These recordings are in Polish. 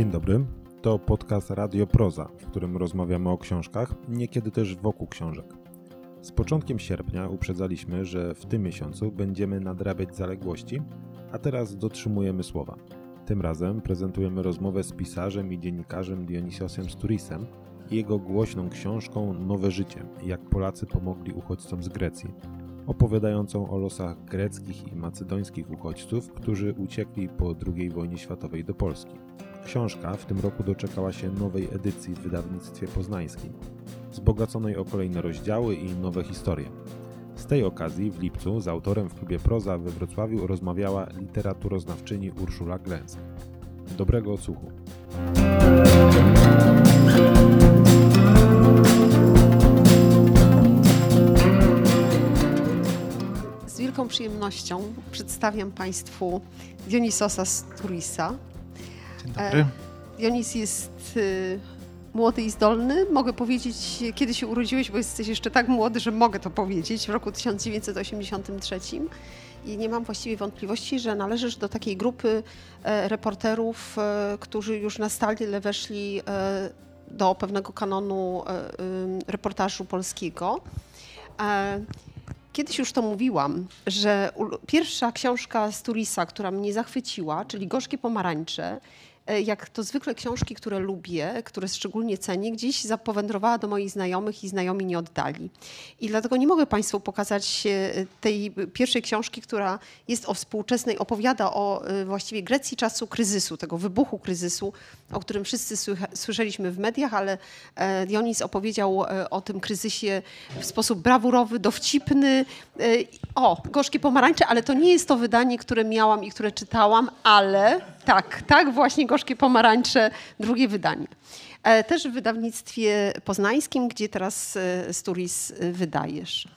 Dzień dobry. To podcast Radio Proza, w którym rozmawiamy o książkach, niekiedy też wokół książek. Z początkiem sierpnia uprzedzaliśmy, że w tym miesiącu będziemy nadrabiać zaległości, a teraz dotrzymujemy słowa. Tym razem prezentujemy rozmowę z pisarzem i dziennikarzem Dionisiosem Sturisem i jego głośną książką Nowe Życie jak Polacy pomogli uchodźcom z Grecji, opowiadającą o losach greckich i macedońskich uchodźców, którzy uciekli po II wojnie światowej do Polski. Książka w tym roku doczekała się nowej edycji w wydawnictwie poznańskim, wzbogaconej o kolejne rozdziały i nowe historie. Z tej okazji w lipcu z autorem w klubie Proza we Wrocławiu rozmawiała literaturoznawczyni Urszula Glęsk. Dobrego odsłuchu. Z wielką przyjemnością przedstawiam Państwu Dionisosa Sturisa. Dzień dobry. Dionis jest y, młody i zdolny. Mogę powiedzieć, kiedy się urodziłeś, bo jesteś jeszcze tak młody, że mogę to powiedzieć, w roku 1983. I nie mam właściwie wątpliwości, że należysz do takiej grupy e, reporterów, e, którzy już na stale weszli e, do pewnego kanonu e, reportażu polskiego. E, Kiedyś już to mówiłam, że pierwsza książka z Turisa, która mnie zachwyciła, czyli Gorzkie Pomarańcze, e, jak to zwykle książki, które lubię, które szczególnie cenię, gdzieś zapowędrowała do moich znajomych i znajomi nie oddali. I dlatego nie mogę Państwu pokazać e, tej pierwszej książki, która jest o współczesnej, opowiada o e, właściwie Grecji czasu kryzysu, tego wybuchu kryzysu, o którym wszyscy słyszeliśmy w mediach, ale e, Dionis opowiedział e, o tym kryzysie w sposób brawurowy, dowcipny. E, O, Gorzkie Pomarańcze, ale to nie jest to wydanie, które miałam i które czytałam, ale tak, tak właśnie Gorzkie Pomarańcze, drugie wydanie. E, Też w wydawnictwie poznańskim, gdzie teraz e, Sturis e, wydajesz.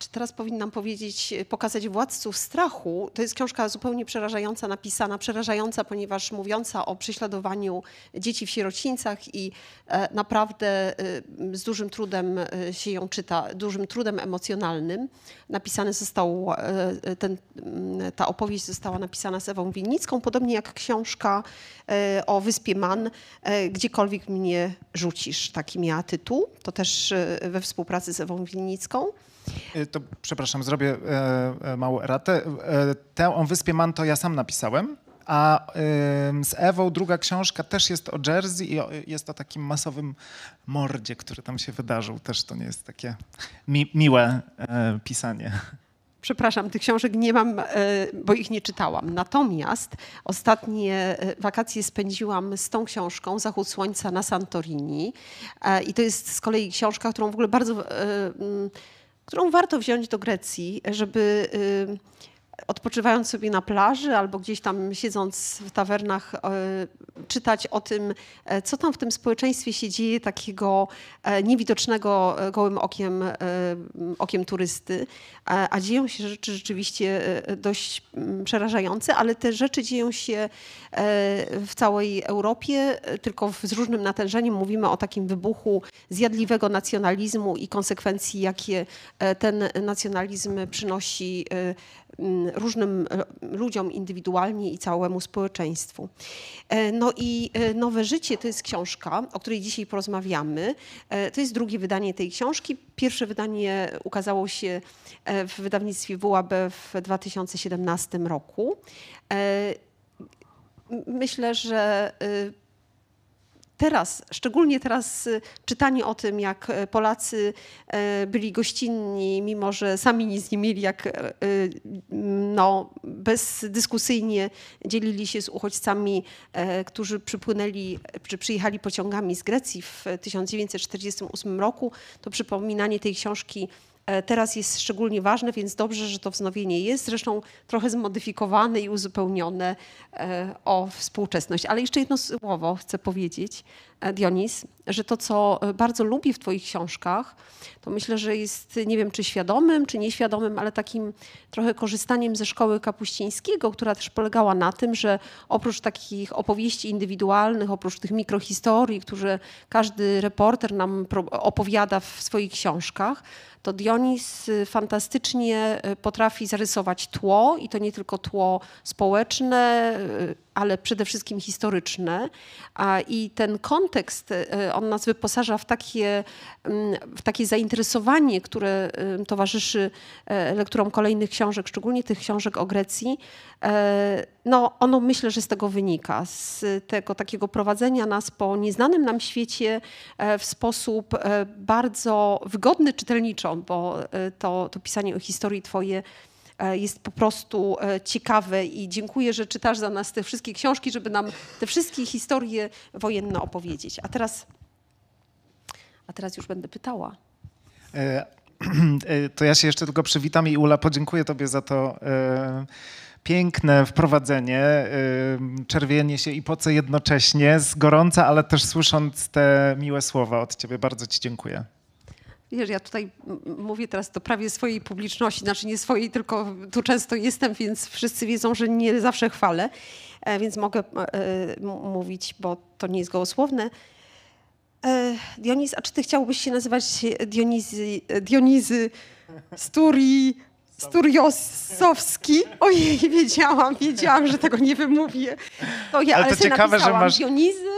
E, czy teraz powinnam powiedzieć, pokazać Władców Strachu? To jest książka zupełnie przerażająca, napisana, przerażająca, ponieważ mówiąca o prześladowaniu dzieci w sierocińcach i e, naprawdę e, z dużym trudem e, się ją czyta, dużym trudem emocjonalnym. Napisany został, e, ten, mm, ta opowieść została napisana z Ewą Winnicką, podobnie jak książka e, o wyspie Man, e, Gdziekolwiek mnie rzucisz, taki miała tytuł. To też e, we współpracy z Ewą Winnicką. Y, To przepraszam, zrobię e, e, małą eratę. E, Tę o Wyspie Man to ja sam napisałem, a z Ewą druga książka też jest o Jersey i o, jest o takim masowym mordzie, który tam się wydarzył. Też to nie jest takie mi, miłe e, pisanie. Przepraszam, tych książek nie mam, e, bo ich nie czytałam. Natomiast ostatnie wakacje spędziłam z tą książką Zachód Słońca na Santorini. I to jest z kolei książka, którą w ogóle bardzo, którą warto wziąć do Grecji, żeby odpoczywając sobie na plaży albo gdzieś tam siedząc w tawernach, e, czytać o tym, e, co tam w tym społeczeństwie się dzieje, takiego e, niewidocznego gołym okiem, okiem turysty. A, dzieją się rzeczy rzeczywiście dość mm, przerażające, ale te rzeczy dzieją się w całej Europie, tylko z różnym natężeniem. Mówimy o takim wybuchu zjadliwego nacjonalizmu i konsekwencji, jakie ten nacjonalizm przynosi różnym e, ludziom indywidualnie i całemu społeczeństwu. E, No i e, Nowe Życie to jest książka, o której dzisiaj porozmawiamy. To jest drugie wydanie tej książki. Pierwsze wydanie ukazało się w wydawnictwie WAB w 2017 roku. Myślę, że y, teraz, szczególnie teraz y, czytanie o tym, jak e, Polacy e, byli gościnni, mimo że sami nic nie mieli, jak y, no, bezdyskusyjnie dzielili się z uchodźcami, którzy przypłynęli, czy przyjechali pociągami z Grecji w 1948 roku, to przypominanie tej książki teraz jest szczególnie ważne, więc dobrze, że to wznowienie jest. Zresztą trochę zmodyfikowane i uzupełnione e, o współczesność. Ale jeszcze jedno słowo chcę powiedzieć, e, Dionis, że to, co e, bardzo lubi w Twoich książkach, to myślę, że jest, nie wiem, czy świadomym, czy nieświadomym, ale takim trochę korzystaniem ze szkoły kapuścińskiego, która też polegała na tym, że oprócz takich opowieści indywidualnych, oprócz tych mikrohistorii, które każdy reporter nam opowiada w swoich książkach, to Dionis y, fantastycznie y, potrafi zarysować tło i to nie tylko tło społeczne, ale przede wszystkim historyczne. I ten kontekst, on nas wyposaża w takie, mm, w takie zainteresowanie, które towarzyszy lekturom kolejnych książek, szczególnie tych książek o Grecji. No, ono myślę, że z tego wynika, z tego takiego prowadzenia nas po nieznanym nam świecie w sposób bardzo wygodny czytelniczo, bo e, to, to pisanie o historii twoje e, jest po prostu e, ciekawe i dziękuję, że czytasz za nas te wszystkie książki, żeby nam te wszystkie historie wojenne opowiedzieć. A teraz, a teraz już będę pytała. To ja się jeszcze tylko przywitam i Ula, podziękuję tobie za to piękne wprowadzenie, czerwienie się i poce jednocześnie, z gorąca, ale też słysząc te miłe słowa od ciebie. Bardzo ci dziękuję. Wiesz, ja tutaj mówię teraz do prawie swojej publiczności, znaczy nie swojej, tylko tu często jestem, więc wszyscy wiedzą, że nie zawsze chwalę, e, więc mogę e, mówić, bo to nie jest gołosłowne. E, Dioniz, a czy ty chciałbyś się nazywać Dionizy, Dionizy Sturi, Sturiosowski? Ojej, wiedziałam, wiedziałam, że tego nie wymówię. To ja, ale to ciekawe, że masz... Dionizy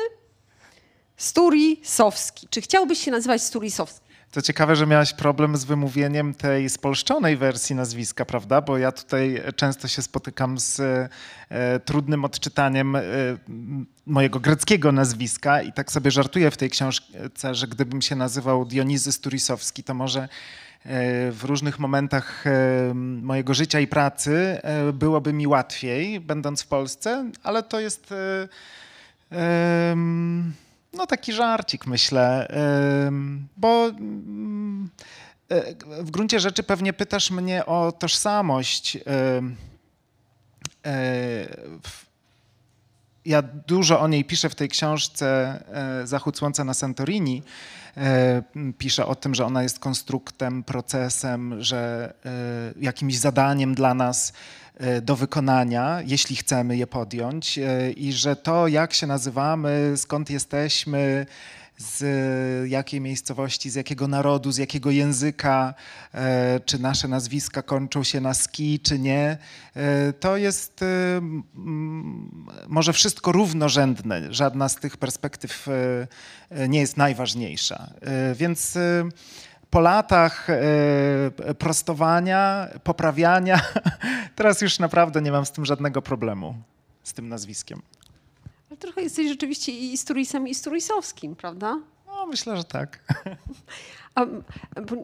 Sturisowski. Czy chciałbyś się nazywać Sturisowski? To ciekawe, że miałaś problem z wymówieniem tej spolszczonej wersji nazwiska, prawda? Bo ja tutaj często się spotykam z e, trudnym odczytaniem e, mojego greckiego nazwiska i tak sobie żartuję w tej książce, że gdybym się nazywał Dionizy Sturisowski, to może e, w różnych momentach e, mojego życia i pracy e, byłoby mi łatwiej, będąc w Polsce, ale to jest no taki żarcik myślę, bo e, w gruncie rzeczy pewnie pytasz mnie o tożsamość. E, ja dużo o niej piszę w tej książce e, Zachód Słońca na Santorini. Piszę o tym, że ona jest konstruktem, procesem, że jakimś zadaniem dla nas do wykonania, jeśli chcemy je podjąć, e, i że to, jak się nazywamy, skąd jesteśmy, z jakiej miejscowości, z jakiego narodu, z jakiego języka, e, czy nasze nazwiska kończą się na ski, czy nie, to jest może wszystko równorzędne. Żadna z tych perspektyw nie jest najważniejsza. Więc po latach e, prostowania, poprawiania, teraz już naprawdę nie mam z tym żadnego problemu, z tym nazwiskiem. Ale trochę jesteś rzeczywiście i Sturisem, i Sturisowskim, prawda? No, myślę, że tak. A,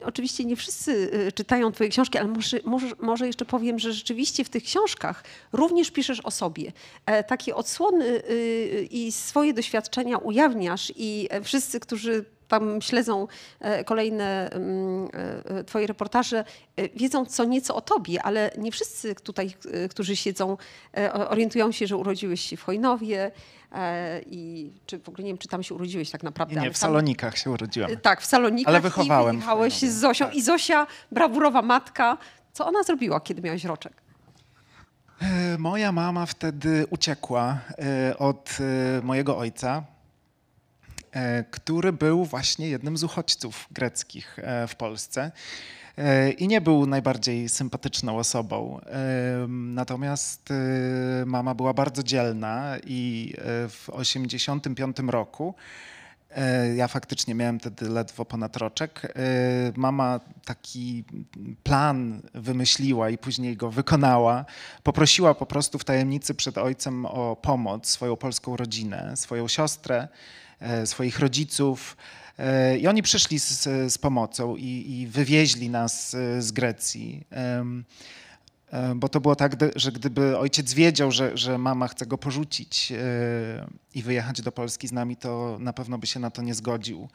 oczywiście nie wszyscy e, czytają Twoje książki, ale może, może, może, jeszcze powiem, że rzeczywiście w tych książkach również piszesz o sobie. E, takie odsłony i swoje doświadczenia ujawniasz, i wszyscy, którzy tam śledzą e, kolejne mm, e, Twoje reportaże, e, wiedzą co nieco o Tobie, ale nie wszyscy tutaj, którzy siedzą, orientują się, że urodziłeś się w Chojnowie i czy w ogóle nie wiem, czy tam się urodziłeś tak naprawdę. Nie, w Salonikach się urodziłam. Tak, w Salonikach. Ale wychowałem. I wyjechałeś z Zosią. I Zosia, brawurowa matka, co ona zrobiła, kiedy miałeś roczek? Moja mama wtedy uciekła od mojego ojca, E, który był właśnie jednym z uchodźców greckich e, w Polsce e, i nie był najbardziej sympatyczną osobą. Natomiast mama była bardzo dzielna i w 1985 roku ja faktycznie miałem wtedy ledwo ponad roczek. Mama taki plan wymyśliła i później go wykonała. Poprosiła po prostu w tajemnicy przed ojcem o pomoc swoją polską rodzinę, swoją siostrę E, swoich rodziców. E, I oni przyszli z, z pomocą i, i, wywieźli nas e, z Grecji. Bo to było tak, że gdyby ojciec wiedział, że, że mama chce go porzucić i wyjechać do Polski z nami, to na pewno by się na to nie zgodził.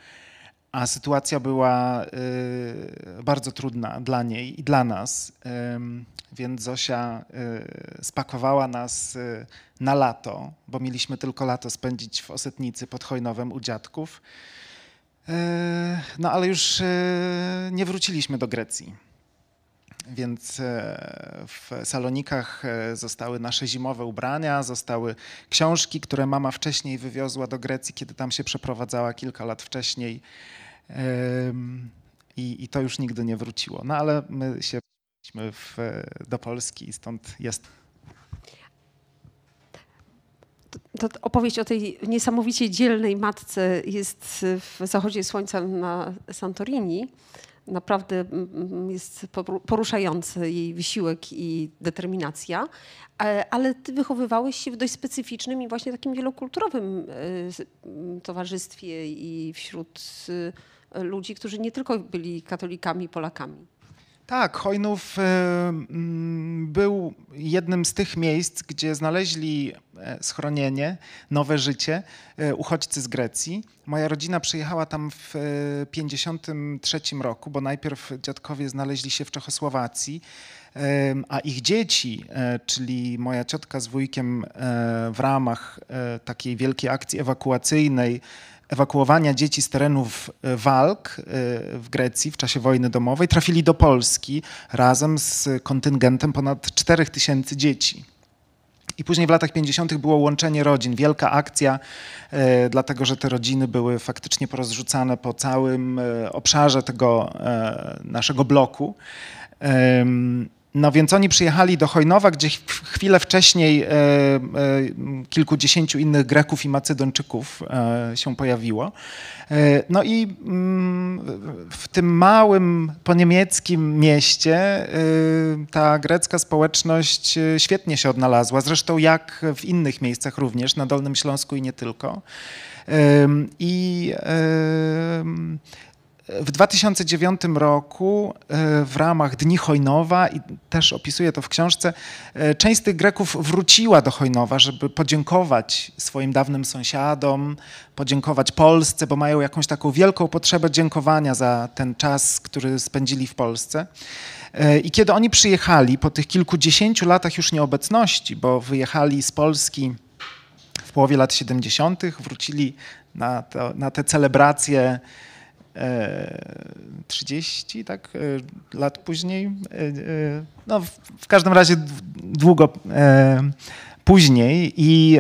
A sytuacja była bardzo trudna dla niej i dla nas. Więc Zosia spakowała nas na lato, bo mieliśmy tylko lato spędzić w Osetnicy pod Chojnowem u dziadków. No ale już nie wróciliśmy do Grecji. Więc e, w salonikach e, zostały nasze zimowe ubrania, zostały książki, które mama wcześniej wywiozła do Grecji, kiedy tam się przeprowadzała kilka lat wcześniej. I, i to już nigdy nie wróciło. No ale my się w, do Polski i stąd jest. To opowieść o tej niesamowicie dzielnej matce jest w zachodzie słońca na Santorini naprawdę jest poruszający jej wysiłek i determinacja, e, ale ty wychowywałeś się w dość specyficznym i właśnie takim wielokulturowym e, towarzystwie i wśród ludzi, którzy nie tylko byli katolikami, Polakami. Tak, Chojnów był jednym z tych miejsc, gdzie znaleźli schronienie, nowe życie uchodźcy z Grecji. Moja rodzina przyjechała tam w 1953 roku, bo najpierw dziadkowie znaleźli się w Czechosłowacji, a ich dzieci, e, czyli moja ciotka z wujkiem e, w ramach e, takiej wielkiej akcji ewakuacyjnej, ewakuowania dzieci z terenów walk w Grecji w czasie wojny domowej, trafili do Polski razem z kontyngentem ponad 4000 dzieci. I później w latach 50. było łączenie rodzin, wielka akcja, e, dlatego że te rodziny były faktycznie porozrzucane po całym e, obszarze tego e, naszego bloku. No więc oni przyjechali do Chojnowa, gdzie chwilę wcześniej e, e, kilkudziesięciu innych Greków i Macedończyków e, się pojawiło. No i mm, w tym małym poniemieckim mieście ta grecka społeczność świetnie się odnalazła, zresztą jak w innych miejscach również, na Dolnym Śląsku i nie tylko. I w 2009 roku e, w ramach Dni Hojnowa, i też opisuję to w książce, e, część z tych Greków wróciła do Hojnowa, żeby podziękować swoim dawnym sąsiadom, podziękować Polsce, bo mają jakąś taką wielką potrzebę dziękowania za ten czas, który spędzili w Polsce. E, I kiedy oni przyjechali po tych kilkudziesięciu latach już nieobecności, bo wyjechali z Polski w połowie lat 70., wrócili na, to, na te celebracje 30 tak, e, lat później. E, e, no, w każdym razie długo później i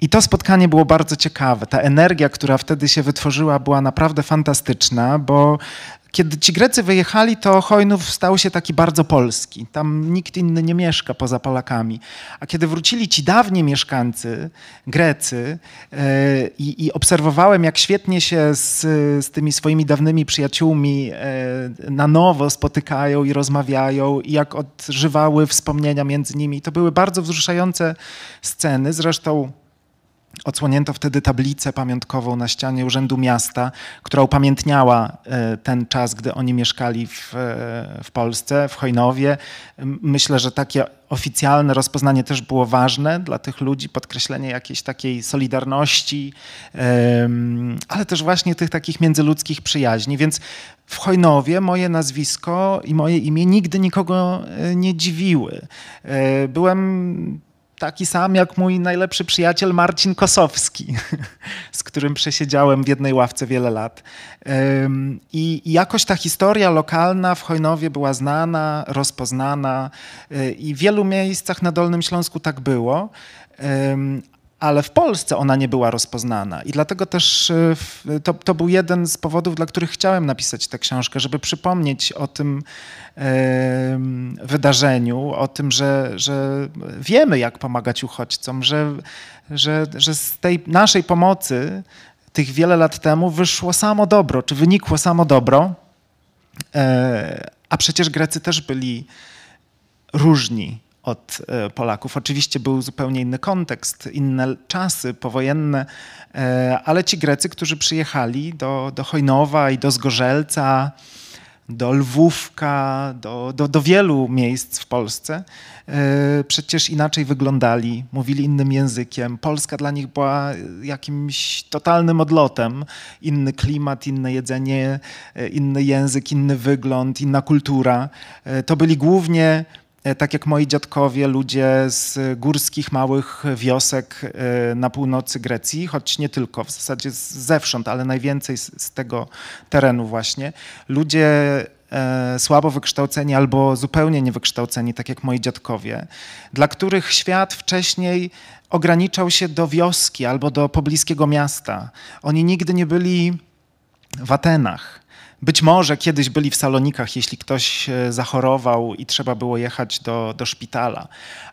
i to spotkanie było bardzo ciekawe. Ta energia, która wtedy się wytworzyła, była naprawdę fantastyczna, bo kiedy ci Grecy wyjechali, to Chojnów stał się taki bardzo polski. Tam nikt inny nie mieszka poza Polakami. A kiedy wrócili ci dawni mieszkańcy, Grecy, yy, i obserwowałem, jak świetnie się z, z tymi swoimi dawnymi przyjaciółmi yy, na nowo spotykają i rozmawiają, i jak odżywały wspomnienia między nimi. To były bardzo wzruszające sceny. Zresztą Odsłonięto wtedy tablicę pamiątkową na ścianie Urzędu Miasta, która upamiętniała e, ten czas, gdy oni mieszkali w, e, w Polsce, w Chojnowie. Myślę, że takie oficjalne rozpoznanie też było ważne dla tych ludzi, podkreślenie jakiejś takiej solidarności, ale też właśnie tych takich międzyludzkich przyjaźni. Więc w Chojnowie moje nazwisko i moje imię nigdy nikogo e, nie dziwiły. Byłem taki sam jak mój najlepszy przyjaciel Marcin Kosowski, z którym przesiedziałem w jednej ławce wiele lat. I jakoś ta historia lokalna w Chojnowie była znana, rozpoznana y, i w wielu miejscach na Dolnym Śląsku tak było ale w Polsce ona nie była rozpoznana. I dlatego też e, to, to był jeden z powodów, dla których chciałem napisać tę książkę, żeby przypomnieć o tym wydarzeniu, o tym, że, że wiemy, jak pomagać uchodźcom, że, że, że z tej naszej pomocy tych wiele lat temu wyszło samo dobro, czy wynikło samo dobro, e, a przecież Grecy też byli różni od e, Polaków. Oczywiście był zupełnie inny kontekst, inne czasy powojenne, e, ale ci Grecy, którzy przyjechali do, do Chojnowa i do Zgorzelca, do Lwówka, do, do, do wielu miejsc w Polsce, e, przecież inaczej wyglądali, mówili innym językiem. Polska dla nich była jakimś totalnym odlotem. Inny klimat, inne jedzenie, inny język, inny wygląd, inna kultura. To byli głównie tak jak moi dziadkowie, ludzie z górskich, małych wiosek na północy Grecji, choć nie tylko, w zasadzie zewsząd, ale najwięcej z, z tego terenu właśnie. Ludzie e, słabo wykształceni albo zupełnie niewykształceni, tak jak moi dziadkowie, dla których świat wcześniej ograniczał się do wioski albo do pobliskiego miasta. Oni nigdy nie byli w Atenach. Być może kiedyś byli w Salonikach, jeśli ktoś e, zachorował i trzeba było jechać do, do szpitala,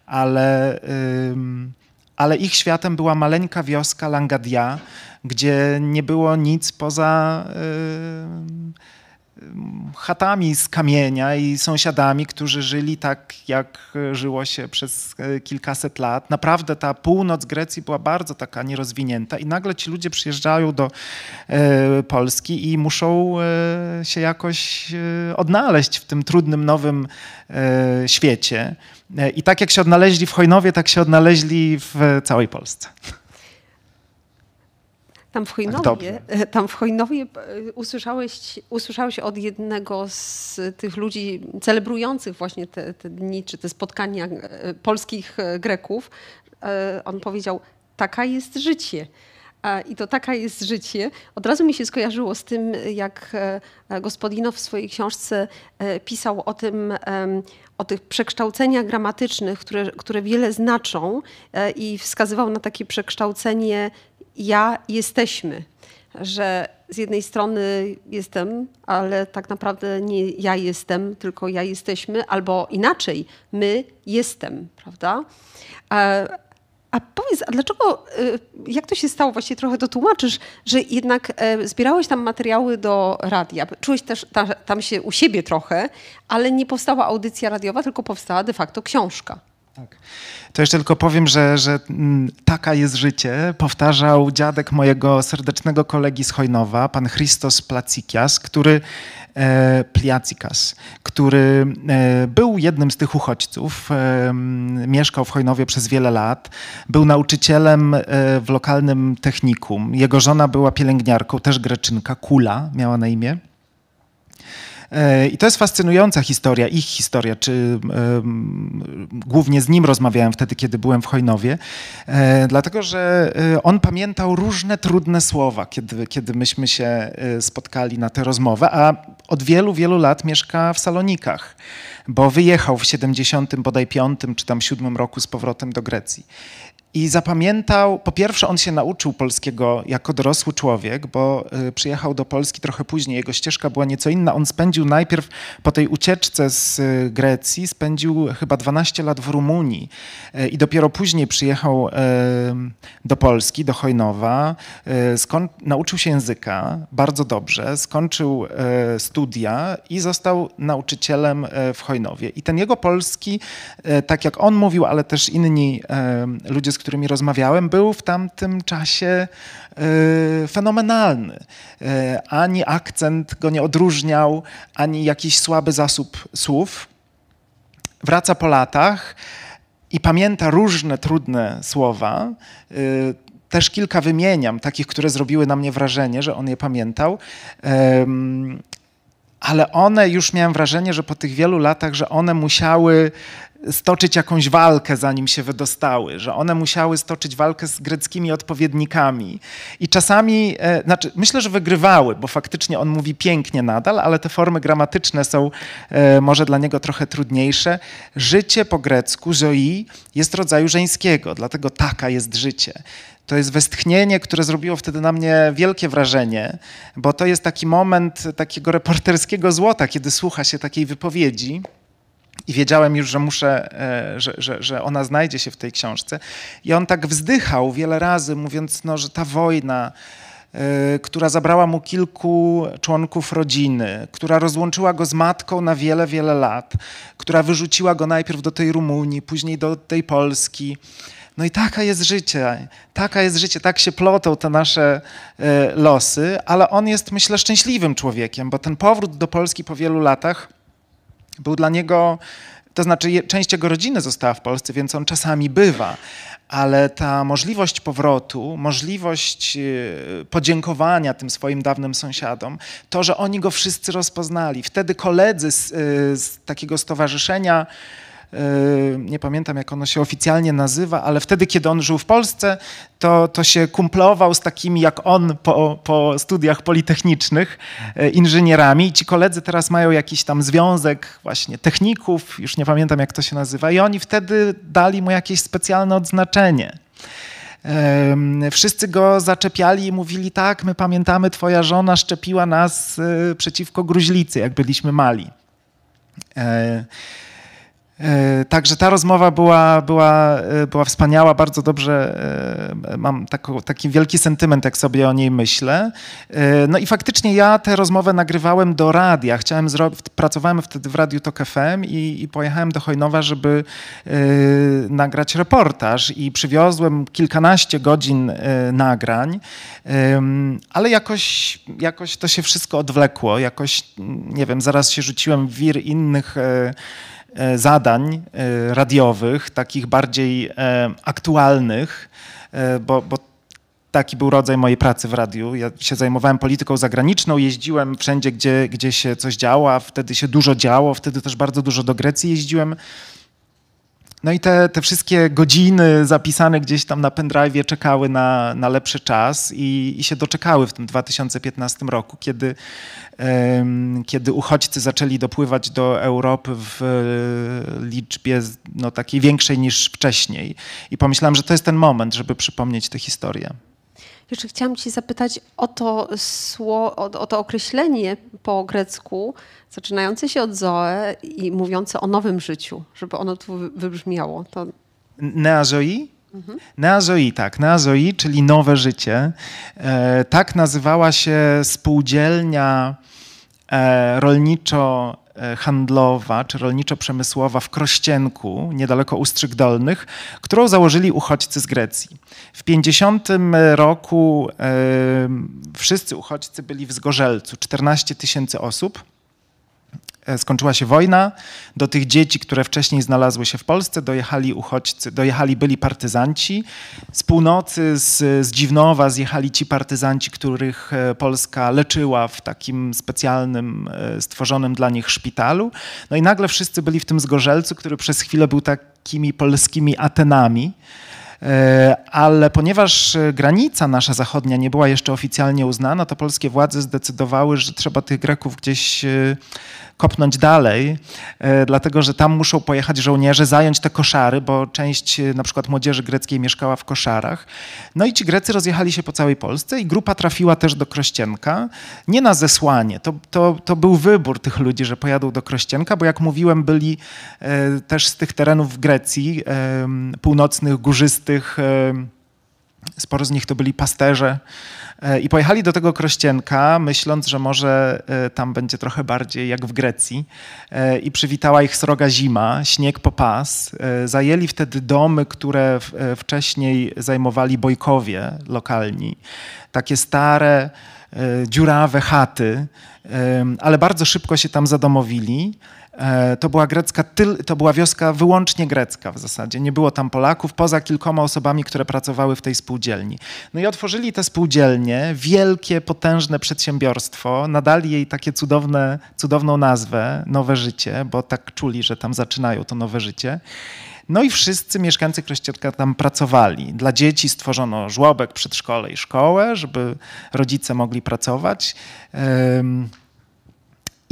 ale, ale ich światem była maleńka wioska Langadia, gdzie nie było nic poza. Chatami z kamienia i sąsiadami, którzy żyli tak, jak żyło się przez e, kilkaset lat. Naprawdę ta północ Grecji była bardzo taka nierozwinięta i nagle ci ludzie przyjeżdżają do e, Polski i muszą e, się jakoś odnaleźć w tym trudnym, nowym świecie. I tak jak się odnaleźli w Hojnowie, tak się odnaleźli w całej Polsce. Tam w Chojnowie, tak, tam w Chojnowie e, usłyszałeś, usłyszałeś od jednego z tych ludzi celebrujących właśnie te, te dni, czy te spotkania e, polskich e, Greków. On powiedział, taka jest życie. I to taka jest życie. Od razu mi się skojarzyło z tym, jak Gospodinow w swojej książce pisał o tym, o tych przekształceniach gramatycznych, które, które wiele znaczą i wskazywał na takie przekształcenie ja jesteśmy, że z jednej strony jestem, ale tak naprawdę nie ja jestem, tylko ja jesteśmy, albo inaczej, my jestem, prawda? A, a powiedz, a dlaczego, y, jak to się stało, właściwie trochę to tłumaczysz, że jednak e, zbierałeś tam materiały do radia, czułeś też tam się u siebie trochę, ale nie powstała audycja radiowa, tylko powstała de facto książka. Tak. To jeszcze tylko powiem, że, że mm, taka jest życie. Powtarzał dziadek mojego serdecznego kolegi z Hojnowa, pan Christos Placikias, który e, Pliacikas, który e, był jednym z tych uchodźców, e, mieszkał w Hojnowie przez wiele lat, był nauczycielem e, w lokalnym technikum. Jego żona była pielęgniarką, też greczynka, Kula miała na imię. E, I to jest fascynująca historia, ich historia, czy głównie z nim rozmawiałem wtedy, kiedy byłem w Hojnowie, e, dlatego że e, on pamiętał różne trudne słowa, kiedy, kiedy myśmy się spotkali na tę rozmowę, a od wielu, wielu lat mieszka w Salonikach, bo wyjechał w 70 bodaj 5 czy tam 7 roku z powrotem do Grecji. I zapamiętał, po pierwsze, on się nauczył polskiego jako dorosły człowiek, bo y, przyjechał do Polski trochę później. Jego ścieżka była nieco inna. On spędził najpierw po tej ucieczce z y, Grecji, spędził chyba 12 lat w Rumunii y, i dopiero później przyjechał do Polski, do Chojnowa. nauczył się języka bardzo dobrze, skończył studia i został nauczycielem w Chojnowie. I ten jego polski, tak jak on mówił, ale też inni ludzie, z którymi rozmawiałem, był w tamtym czasie e, fenomenalny. E, ani akcent go nie odróżniał, ani jakiś słaby zasób słów. Wraca po latach i pamięta różne trudne słowa. E, też kilka wymieniam, takich, które zrobiły na mnie wrażenie, że on je pamiętał ale one już miałem wrażenie, że po tych wielu latach, że one musiały stoczyć jakąś walkę, zanim się wydostały, że one musiały stoczyć walkę z greckimi odpowiednikami. I czasami, e, znaczy, myślę, że wygrywały, bo faktycznie on mówi pięknie nadal, ale te formy gramatyczne są e, może dla niego trochę trudniejsze. Życie po grecku, zoi, jest rodzaju żeńskiego, dlatego taka jest życie. To jest westchnienie, które zrobiło wtedy na mnie wielkie wrażenie, bo to jest taki moment takiego reporterskiego złota, kiedy słucha się takiej wypowiedzi. I wiedziałem już, że muszę, e, że, że, że ona znajdzie się w tej książce. I on tak wzdychał wiele razy, mówiąc, no, że ta wojna, y, która zabrała mu kilku członków rodziny, która rozłączyła go z matką na wiele, wiele lat, która wyrzuciła go najpierw do tej Rumunii, później do tej Polski. No i taka jest życie, taka jest życie, tak się plotą te nasze e, losy, ale on jest, myślę, szczęśliwym człowiekiem, bo ten powrót do Polski po wielu latach był dla niego, to znaczy część jego rodziny została w Polsce, więc on czasami bywa, ale ta możliwość powrotu, możliwość e, podziękowania tym swoim dawnym sąsiadom, to, że oni go wszyscy rozpoznali. Wtedy koledzy z, e, z takiego stowarzyszenia, nie pamiętam jak ono się oficjalnie nazywa, ale wtedy, kiedy on żył w Polsce, to, to się kumplował z takimi jak on po, po studiach politechnicznych, e, inżynierami. Ci koledzy teraz mają jakiś tam związek właśnie techników, już nie pamiętam jak to się nazywa, i oni wtedy dali mu jakieś specjalne odznaczenie. Em, Wszyscy go zaczepiali i mówili: Tak, my pamiętamy, twoja żona szczepiła nas przeciwko gruźlicy, jak byliśmy mali. E, Także ta rozmowa była, była, e, była wspaniała, bardzo dobrze. e, Mam taki wielki sentyment, jak sobie o niej myślę. No i faktycznie ja tę rozmowę nagrywałem do radia. Chciałem zrobić, pracowałem wtedy w Radiu Tok FM i, i pojechałem do Chojnowa, żeby nagrać reportaż i przywiozłem kilkanaście godzin nagrań, ale jakoś, jakoś to się wszystko odwlekło. Jakoś, nie wiem, zaraz się rzuciłem w wir innych zadań e, radiowych, takich bardziej e, aktualnych, e, bo, bo taki był rodzaj mojej pracy w radiu. Ja się zajmowałem polityką zagraniczną, jeździłem wszędzie, gdzie, gdzie się coś działo, a wtedy się dużo działo, wtedy też bardzo dużo do Grecji jeździłem. No i te, te wszystkie godziny zapisane gdzieś tam na pendrive'ie czekały na, na lepszy czas i, i się doczekały w tym 2015 roku, kiedy, em, kiedy uchodźcy zaczęli dopływać do Europy w e, liczbie no, takiej większej niż wcześniej. I pomyślałem, że to jest ten moment, żeby przypomnieć tę historię. Jeszcze chciałam Cię zapytać o to, sło, o, o to określenie po grecku, zaczynające się od zoe i mówiące o nowym życiu, żeby ono tu wy- wybrzmiało. To Neazoi? Neazoi, tak. Neazoi, czyli nowe życie. E, tak nazywała się spółdzielnia e, rolniczo-handlowa czy rolniczo-przemysłowa w Krościenku, niedaleko Ustrzyk Dolnych, którą założyli uchodźcy z Grecji. W 50 roku e, wszyscy uchodźcy byli w Zgorzelcu, 14 tysięcy osób. E, skończyła się wojna. Do tych dzieci, które wcześniej znalazły się w Polsce, dojechali uchodźcy, dojechali byli partyzanci. Z północy, z, z Dziwnowa zjechali ci partyzanci, których e, Polska leczyła w takim specjalnym, e, stworzonym dla nich szpitalu. No i nagle wszyscy byli w tym Zgorzelcu, który przez chwilę był takimi polskimi Atenami. Ale ponieważ granica nasza zachodnia nie była jeszcze oficjalnie uznana, to polskie władze zdecydowały, że trzeba tych Greków gdzieś kopnąć dalej, e, dlatego że tam muszą pojechać żołnierze, zająć te koszary, bo część e, na przykład młodzieży greckiej mieszkała w koszarach. No i ci Grecy rozjechali się po całej Polsce i grupa trafiła też do Krościenka. Nie na zesłanie, to, to, to był wybór tych ludzi, że pojadą do Krościenka, bo jak mówiłem, byli e, też z tych terenów w Grecji, północnych, górzystych, sporo z nich to byli pasterze. E, I pojechali do tego Krościenka, myśląc, że może e, tam będzie trochę bardziej jak w Grecji. E, I przywitała ich sroga zima, śnieg po pas. Zajęli wtedy domy, które wcześniej zajmowali bojkowie lokalni. Takie stare, dziurawe chaty, ale bardzo szybko się tam zadomowili. E, To była grecka, to była wioska wyłącznie grecka w zasadzie. Nie było tam Polaków, poza kilkoma osobami, które pracowały w tej spółdzielni. No i otworzyli te spółdzielnie, wielkie, potężne przedsiębiorstwo, nadali jej takie cudowne, cudowną nazwę, Nowe Życie, bo tak czuli, że tam zaczynają to nowe życie. No i wszyscy mieszkańcy Krościenka tam pracowali. Dla dzieci stworzono żłobek, przedszkole i szkołę, żeby rodzice mogli pracować.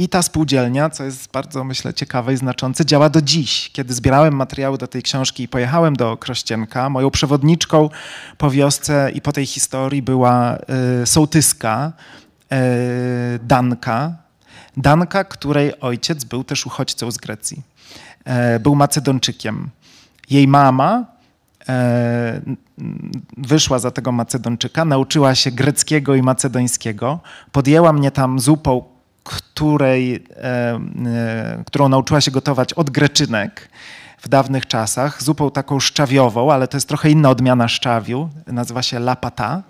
I ta spółdzielnia, co jest bardzo, myślę, ciekawe i znaczące, działa do dziś. Kiedy zbierałem materiały do tej książki i pojechałem do Krościenka, moją przewodniczką po wiosce i po tej historii była y, sołtyska y, Danka. Danka, której ojciec był też uchodźcą z Grecji. E, był Macedończykiem. Jej mama e, wyszła za tego Macedończyka, nauczyła się greckiego i macedońskiego, podjęła mnie tam zupą, której, e, którą nauczyła się gotować od greczynek w dawnych czasach, zupą taką szczawiową, ale to jest trochę inna odmiana szczawiu, nazywa się lapata.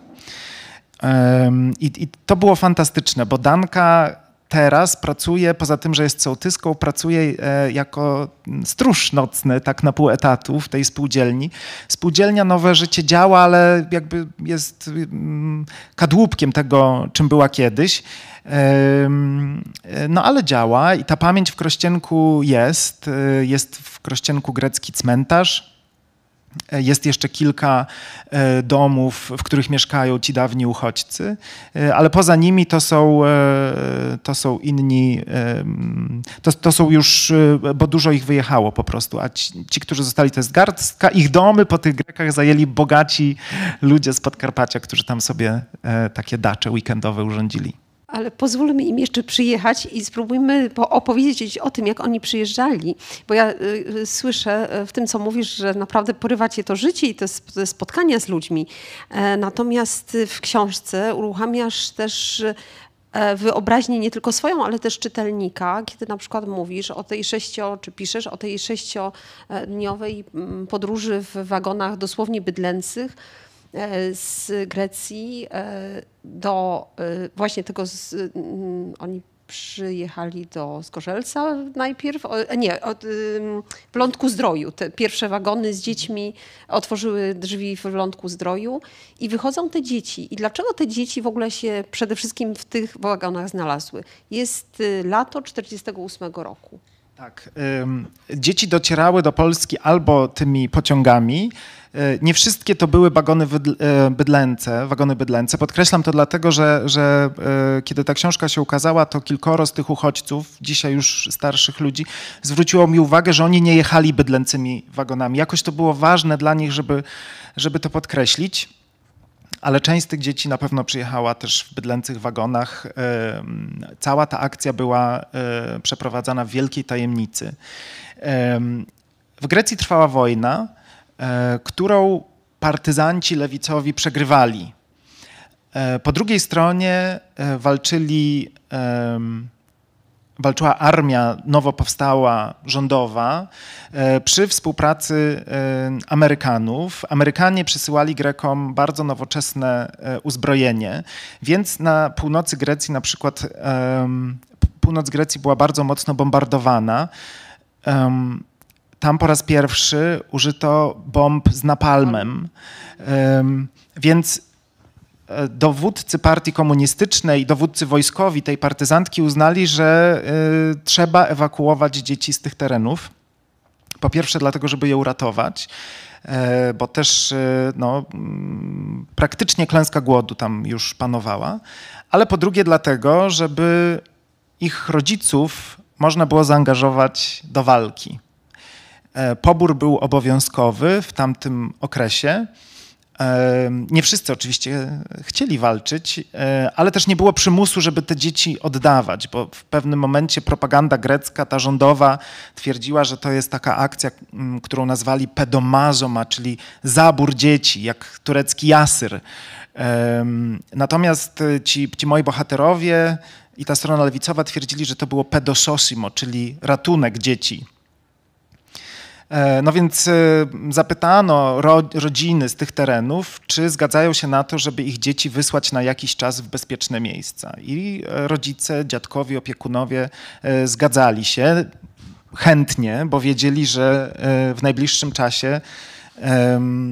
I, to było fantastyczne, bo Danka teraz pracuje, poza tym, że jest sołtyską, pracuje e, jako stróż nocny, tak na pół etatu w tej spółdzielni. Spółdzielnia Nowe Życie działa, ale jakby jest mm, kadłubkiem tego, czym była kiedyś. No ale działa i ta pamięć w Krościenku jest. E, jest w Krościenku grecki cmentarz, jest jeszcze kilka e, domów, w których mieszkają ci dawni uchodźcy, e, ale poza nimi to są, e, to są inni, to, to są już, bo dużo ich wyjechało po prostu, a ci, ci, którzy zostali, to jest garstka. Ich domy po tych Grekach zajęli bogaci ludzie z Podkarpacia, którzy tam sobie takie dacze weekendowe urządzili. Ale pozwólmy im jeszcze przyjechać i spróbujmy opowiedzieć o tym, jak oni przyjeżdżali. Bo ja y, y, słyszę y, w tym, co mówisz, że naprawdę porywacie to życie i te, spotkania z ludźmi. E, natomiast w książce uruchamiasz też e, wyobraźnię nie tylko swoją, ale też czytelnika, kiedy na przykład mówisz o tej sześcio, czy piszesz o tej sześciodniowej mm, podróży w wagonach dosłownie bydlęcych, z Grecji e, do e, właśnie tego, z, mm, oni przyjechali do Zgorzelca najpierw, nie, od, w Lądku Zdroju. Te pierwsze wagony z dziećmi otworzyły drzwi w Lądku Zdroju i wychodzą te dzieci. I dlaczego te dzieci w ogóle się przede wszystkim w tych wagonach znalazły? Jest y, lato 48 roku. Tak. Dzieci docierały do Polski albo tymi pociągami, E, nie wszystkie to były wagony e, bydlęce, wagony bydlęce. Podkreślam to dlatego, że, że e, kiedy ta książka się ukazała, to kilkoro z tych uchodźców, dzisiaj już starszych ludzi, zwróciło mi uwagę, że oni nie jechali bydlęcymi wagonami. Jakoś to było ważne dla nich, żeby, żeby to podkreślić. Ale część z tych dzieci na pewno przyjechała też w bydlęcych wagonach. Cała ta akcja była przeprowadzana w wielkiej tajemnicy. W Grecji trwała wojna. E, którą partyzanci lewicowi przegrywali. E, po drugiej stronie e, walczyli, walczyła armia nowo powstała, rządowa, przy współpracy Amerykanów. Amerykanie przysyłali Grekom bardzo nowoczesne uzbrojenie, więc na północy Grecji na przykład północ Grecji była bardzo mocno bombardowana tam po raz pierwszy użyto bomb z napalmem. Więc e, dowódcy partii komunistycznej, dowódcy wojskowi tej partyzantki uznali, że e, trzeba ewakuować dzieci z tych terenów. Po pierwsze dlatego, żeby je uratować, e, bo też no, mm, praktycznie klęska głodu tam już panowała, ale po drugie dlatego, żeby ich rodziców można było zaangażować do walki. E, pobór był obowiązkowy w tamtym okresie. E, nie wszyscy oczywiście chcieli walczyć, e, ale też nie było przymusu, żeby te dzieci oddawać, bo w pewnym momencie propaganda grecka, ta rządowa, twierdziła, że to jest taka akcja, którą nazwali pedomazoma, czyli zabór dzieci, jak turecki jasyr. Natomiast ci, ci moi bohaterowie i ta strona lewicowa twierdzili, że to było pedososimo, czyli ratunek dzieci. E, no więc e, zapytano rodziny z tych terenów, czy zgadzają się na to, żeby ich dzieci wysłać na jakiś czas w bezpieczne miejsca. I e, rodzice, dziadkowie, opiekunowie zgadzali się chętnie, bo wiedzieli, że w najbliższym czasie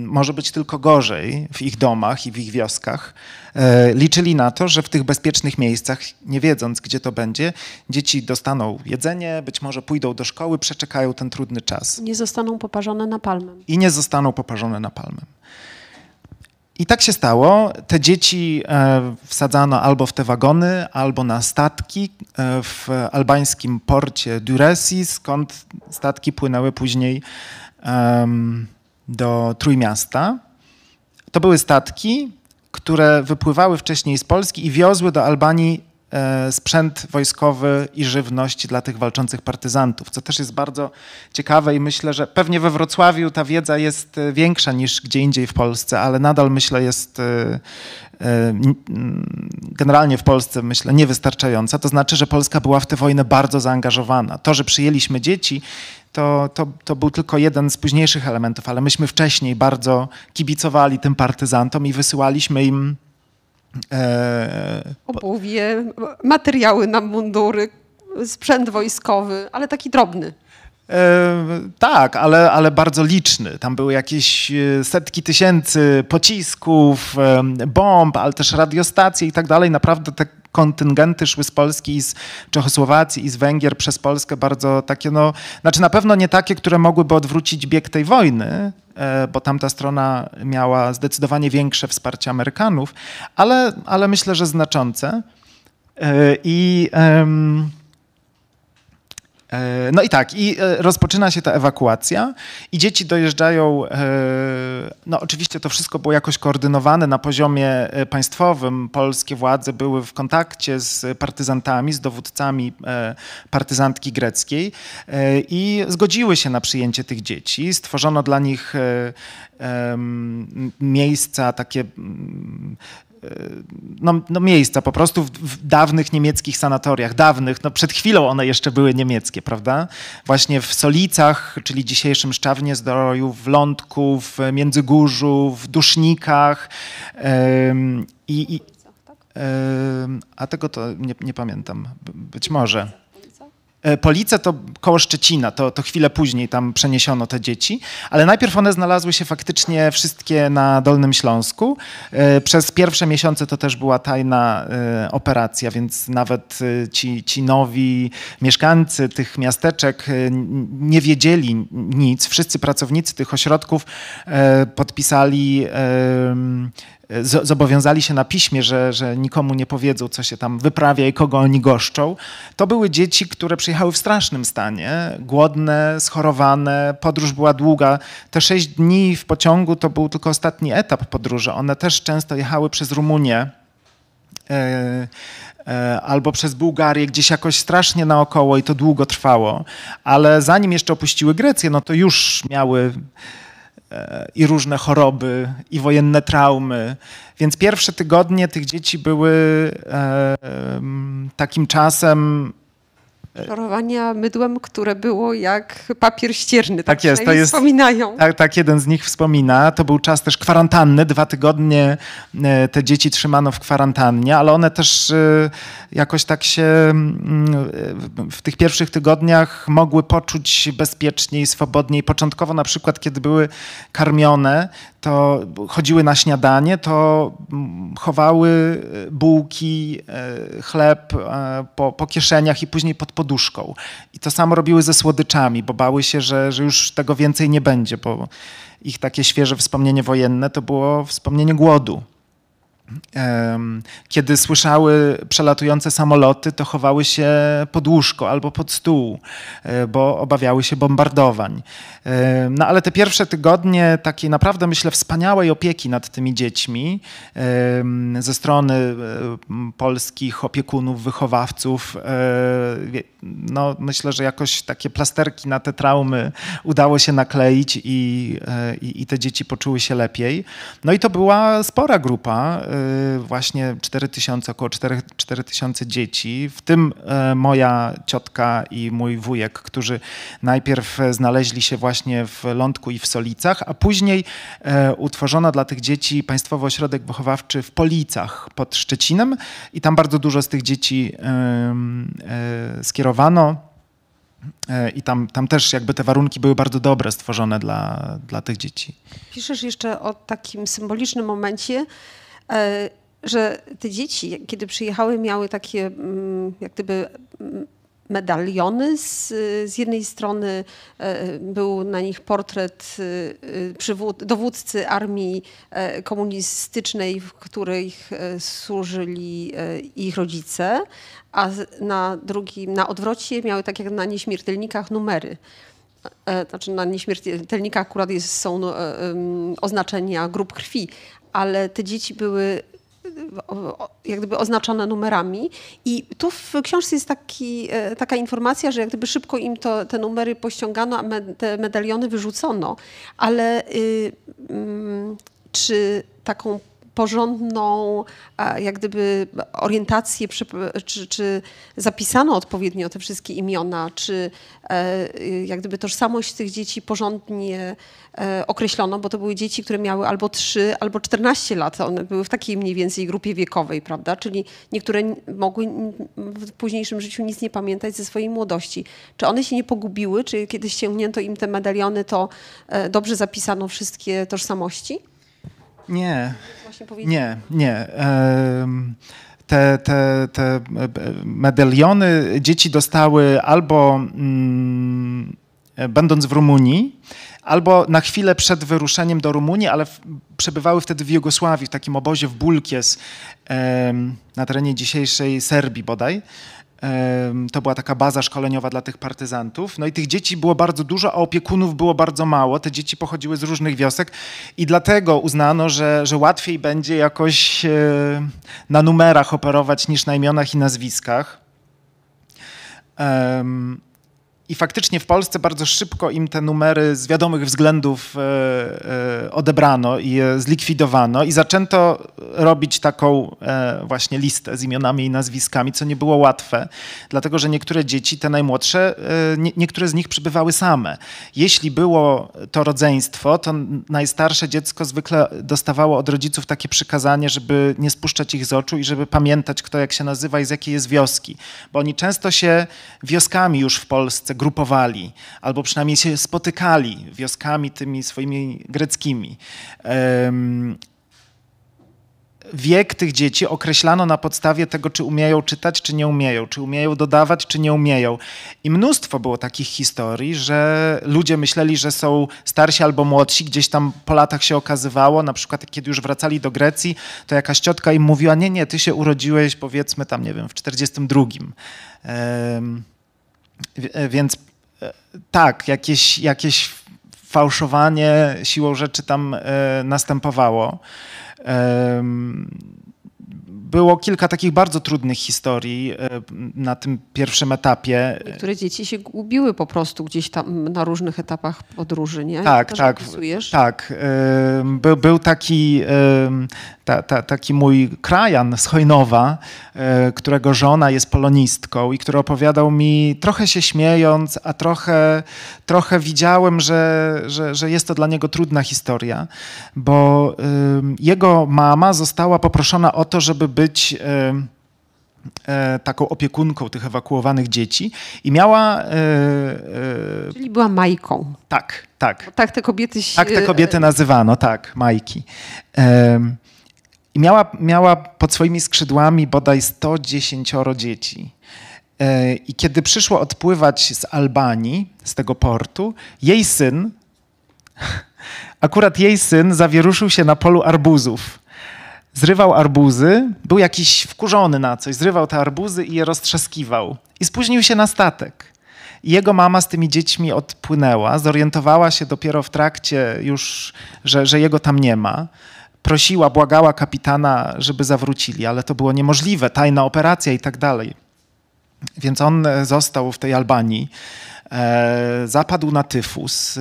może być tylko gorzej w ich domach i w ich wioskach. E, liczyli na to, że w tych bezpiecznych miejscach, nie wiedząc gdzie to będzie, dzieci dostaną jedzenie, być może pójdą do szkoły, przeczekają ten trudny czas. Nie zostaną poparzone napalmem. I nie zostaną poparzone napalmem. I tak się stało. Te dzieci e, wsadzano albo w te wagony, albo na statki e, w albańskim porcie Duresi, skąd statki płynęły później do Trójmiasta. To były statki, które wypływały wcześniej z Polski i wiozły do Albanii e, sprzęt wojskowy i żywność dla tych walczących partyzantów, co też jest bardzo ciekawe i myślę, że pewnie we Wrocławiu ta wiedza jest e, większa niż gdzie indziej w Polsce, ale nadal myślę jest e, generalnie w Polsce myślę niewystarczająca. To znaczy, że Polska była w tę wojnę bardzo zaangażowana. To, że przyjęliśmy dzieci, to, to, to był tylko jeden z późniejszych elementów, ale myśmy wcześniej bardzo kibicowali tym partyzantom i wysyłaliśmy im e, obuwie, materiały na mundury, sprzęt wojskowy, ale taki drobny. E, tak, ale, ale bardzo liczny. Tam były jakieś e, setki tysięcy pocisków, e, bomb, ale też radiostacje i tak dalej. Naprawdę te kontyngenty szły z Polski i z Czechosłowacji i z Węgier przez Polskę bardzo takie, no, znaczy na pewno nie takie, które mogłyby odwrócić bieg tej wojny, bo tamta strona miała zdecydowanie większe wsparcie Amerykanów, ale, ale myślę, że znaczące. I um, no i tak, i e, rozpoczyna się ta ewakuacja i dzieci dojeżdżają, e, no oczywiście to wszystko było jakoś koordynowane na poziomie państwowym. Polskie władze były w kontakcie z partyzantami, z dowódcami partyzantki greckiej i zgodziły się na przyjęcie tych dzieci. Stworzono dla nich miejsca takie no, no, miejsca po prostu w, w, dawnych niemieckich sanatoriach, dawnych, no przed chwilą one jeszcze były niemieckie, prawda? Właśnie w Solicach, czyli dzisiejszym Szczawnie Zdroju, w Lądku, w Międzygórzu, w Dusznikach i, i ym, a tego to nie, nie pamiętam, być może. E, Police to koło Szczecina, to, to chwilę później tam przeniesiono te dzieci, ale najpierw one znalazły się faktycznie wszystkie na Dolnym Śląsku. E, przez pierwsze miesiące to też była tajna e, operacja, więc nawet ci, ci nowi mieszkańcy tych miasteczek nie wiedzieli nic. Wszyscy pracownicy tych ośrodków podpisali zobowiązali się na piśmie, że, że nikomu nie powiedzą, co się tam wyprawia i kogo oni goszczą. To były dzieci, które przyjechały w strasznym stanie, głodne, schorowane, podróż była długa. Te sześć dni w pociągu to był tylko ostatni etap podróży. One też często jechały przez Rumunię e, e, albo przez Bułgarię, gdzieś jakoś strasznie naokoło i to długo trwało. Ale zanim jeszcze opuściły Grecję, no to już miały i różne choroby, i wojenne traumy. Więc pierwsze tygodnie tych dzieci były takim czasem Szorowania mydłem, które było jak papier ścierny. Tak, tak jest, to jest. Wspominają. Tak, tak, jeden z nich wspomina. To był czas też kwarantanny. Dwa tygodnie e, te dzieci trzymano w kwarantannie, ale one też e, jakoś tak się mm, w tych pierwszych tygodniach mogły poczuć bezpieczniej, swobodniej. Początkowo na przykład, kiedy były karmione, to chodziły na śniadanie, to mm, chowały bułki, e, chleb po, po kieszeniach i później pod poduszką. I to samo robiły ze słodyczami, bo bały się, że, że już tego więcej nie będzie, bo ich takie świeże wspomnienie wojenne to było wspomnienie głodu. Kiedy słyszały przelatujące samoloty, to chowały się pod łóżko albo pod stół, e, bo obawiały się bombardowań. No ale te pierwsze tygodnie takiej naprawdę, myślę, wspaniałej opieki nad tymi dziećmi ze strony e, polskich opiekunów, wychowawców, e, no myślę, że jakoś takie plasterki na te traumy udało się nakleić i, i, i te dzieci poczuły się lepiej. No i to była spora grupa właśnie 4 tysiące, około 4, 4 tysiące dzieci, w tym e, moja ciotka i mój wujek, którzy najpierw znaleźli się właśnie w Lądku i w Solicach, a później e, utworzono dla tych dzieci Państwowy Ośrodek Wychowawczy w Policach pod Szczecinem i tam bardzo dużo z tych dzieci e, skierowano. I tam, tam też jakby te warunki były bardzo dobre stworzone dla, dla tych dzieci. Piszesz jeszcze o takim symbolicznym momencie, że te dzieci, kiedy przyjechały, miały takie mm, jak gdyby mm, medaliony. Z, z jednej strony e, był na nich portret e, dowódcy armii komunistycznej, w której służyli ich rodzice, a na drugim, na odwrocie miały tak jak na nieśmiertelnikach numery. Znaczy na nieśmiertelnikach akurat jest, są oznaczenia grup krwi, ale te dzieci były jak gdyby oznaczone numerami. I tu w książce jest taki, e, taka informacja, że jak gdyby szybko im to, te numery pościągano, a te medaliony wyrzucono. Ale y, mm, czy taką porządną jak gdyby orientację, czy, czy zapisano odpowiednio te wszystkie imiona, czy e, y, jak gdyby tożsamość tych dzieci porządnie określono, bo to były dzieci, które miały albo 3, albo 14 lat. One były w takiej mniej więcej grupie wiekowej, prawda? Czyli niektóre mogły w późniejszym życiu nic nie pamiętać ze swojej młodości. Czy one się nie pogubiły? Czy kiedy ściągnięto im te medaliony, to e, dobrze zapisano wszystkie tożsamości? Nie, nie, nie. Em, Te, te, te e, medaliony dzieci dostały albo mm, e, będąc w Rumunii, albo na chwilę przed wyruszeniem do Rumunii, ale w, przebywały wtedy w Jugosławii, w takim obozie w Bulkies na terenie dzisiejszej Serbii bodaj. To była taka baza szkoleniowa dla tych partyzantów. No i tych dzieci było bardzo dużo, a opiekunów było bardzo mało. Te dzieci pochodziły z różnych wiosek i dlatego uznano, że, że łatwiej będzie jakoś e, na numerach operować niż na imionach i nazwiskach. Em, I faktycznie w Polsce bardzo szybko im te numery z wiadomych względów e, e, odebrano i je zlikwidowano i zaczęto robić taką e, właśnie listę z imionami i nazwiskami, co nie było łatwe, dlatego że niektóre dzieci, te najmłodsze, nie, niektóre z nich przybywały same. Jeśli było to rodzeństwo, to najstarsze dziecko zwykle dostawało od rodziców takie przykazanie, żeby nie spuszczać ich z oczu i żeby pamiętać, kto jak się nazywa i z jakiej jest wioski, bo oni często się wioskami już w Polsce grupowali, albo przynajmniej się spotykali wioskami tymi swoimi greckimi. Wiek tych dzieci określano na podstawie tego, czy umieją czytać, czy nie umieją, czy umieją dodawać, czy nie umieją. I mnóstwo było takich historii, że ludzie myśleli, że są starsi albo młodsi, gdzieś tam po latach się okazywało, na przykład kiedy już wracali do Grecji, to jakaś ciotka im mówiła, nie, nie, ty się urodziłeś powiedzmy tam, nie wiem, w 42. Em, w- e, Więc e, tak, jakieś, jakieś fałszowanie siłą rzeczy tam e, następowało. Było kilka takich bardzo trudnych historii e, na tym pierwszym etapie. Niektóre dzieci się gubiły po prostu gdzieś tam na różnych etapach podróży, nie? Tak, tak. opisujesz. Tak. em, Był, taki, ta, ta, taki mój krajan z Hojnowa, e, którego żona jest polonistką i który opowiadał mi, trochę się śmiejąc, a trochę, trochę widziałem, że, że, że jest to dla niego trudna historia, bo em, jego mama została poproszona o to, żeby być e, taką opiekunką tych ewakuowanych dzieci i miała... e, e, Czyli była Majką. tak, tak. Bo tak te kobiety się... Tak te kobiety nazywano, tak, Majki. I miała, miała pod swoimi skrzydłami bodaj 110 dzieci. E, I kiedy przyszło odpływać z Albanii, z tego portu, jej syn, akurat jej syn zawieruszył się na polu arbuzów. Zrywał arbuzy, był jakiś wkurzony na coś, zrywał te arbuzy i je roztrzaskiwał. I spóźnił się na statek. I jego mama z tymi dziećmi odpłynęła, zorientowała się dopiero w trakcie już, że, że jego tam nie ma. Prosiła, błagała kapitana, żeby zawrócili, ale to było niemożliwe, tajna operacja i tak dalej. Więc on e, został w tej Albanii, e, zapadł na tyfus.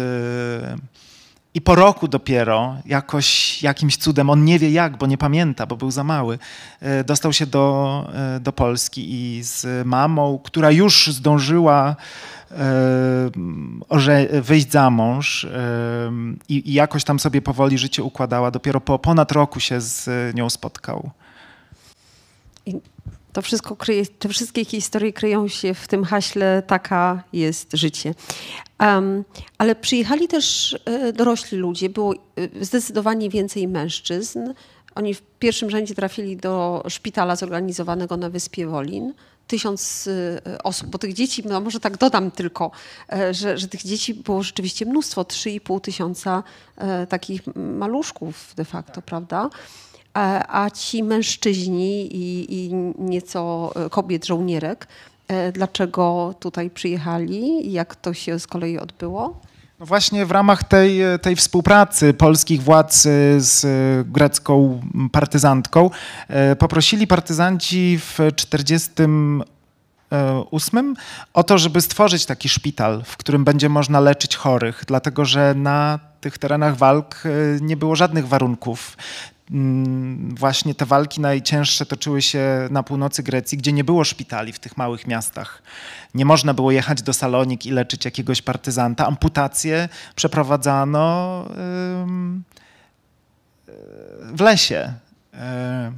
I po roku dopiero, jakoś jakimś cudem, on nie wie jak, bo nie pamięta, bo był za mały, e, dostał się do, e, do Polski i z mamą, która już zdążyła e, wyjść za mąż i, i jakoś tam sobie powoli życie układała. Dopiero po ponad roku się z nią spotkał. To wszystko kryje, te wszystkie historie kryją się w tym haśle taka jest życie. Em, ale przyjechali też e, dorośli ludzie, było e, zdecydowanie więcej mężczyzn. Oni w pierwszym rzędzie trafili do szpitala zorganizowanego na Wyspie Wolin. Tysiąc e, osób, bo tych dzieci, no może tak dodam tylko, że, że tych dzieci było rzeczywiście mnóstwo, 3,5 tysiąca takich maluszków de facto, prawda? A, a ci mężczyźni i, i nieco e, kobiet żołnierek, e, dlaczego tutaj przyjechali jak to się z kolei odbyło? No właśnie w ramach tej, tej współpracy polskich władz z grecką partyzantką e, poprosili partyzanci w 1948 o to, żeby stworzyć taki szpital, w którym będzie można leczyć chorych, dlatego że na tych terenach walk nie było żadnych warunków właśnie te walki najcięższe toczyły się na północy Grecji, gdzie nie było szpitali w tych małych miastach. Nie można było jechać do Salonik i leczyć jakiegoś partyzanta. Amputacje przeprowadzano w lesie. E,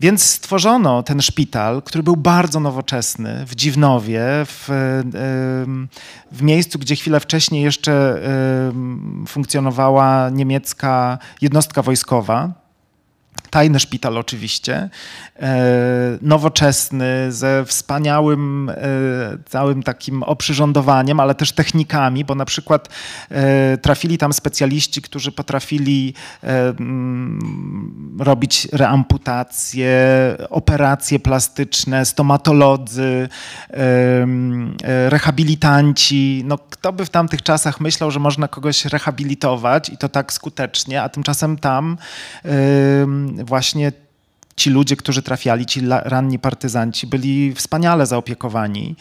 więc stworzono ten szpital, który był bardzo nowoczesny, w Dziwnowie, w, w miejscu, gdzie chwilę wcześniej jeszcze funkcjonowała niemiecka jednostka wojskowa tajny szpital oczywiście, e, nowoczesny, ze wspaniałym e, całym takim oprzyrządowaniem, ale też technikami, bo na przykład e, trafili tam specjaliści, którzy potrafili mm, robić reamputacje, operacje plastyczne, stomatolodzy, rehabilitanci. No, kto by w tamtych czasach myślał, że można kogoś rehabilitować i to tak skutecznie, a tymczasem tam właśnie ci ludzie, którzy trafiali, ci ranni partyzanci, byli wspaniale zaopiekowani.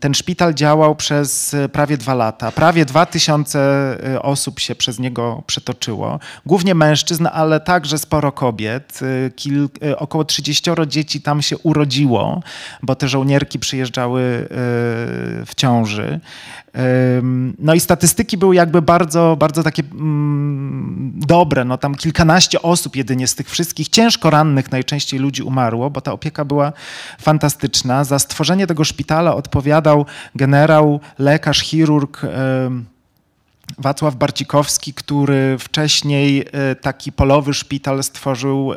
Ten szpital działał przez prawie dwa lata. Prawie dwa tysiące e, osób się przez niego przetoczyło. Głównie mężczyzn, ale także sporo kobiet. E, Kil, e, około 30 dzieci tam się urodziło, bo te żołnierki przyjeżdżały w ciąży. No i statystyki były jakby bardzo, bardzo takie mm, dobre. No tam kilkanaście osób jedynie z tych wszystkich ciężko rannych najczęściej ludzi umarło, bo ta opieka była fantastyczna. Za stworzenie tego szpitala odpowiadał generał, lekarz, chirurg. Wacław Barcikowski, który wcześniej e, taki polowy szpital stworzył e,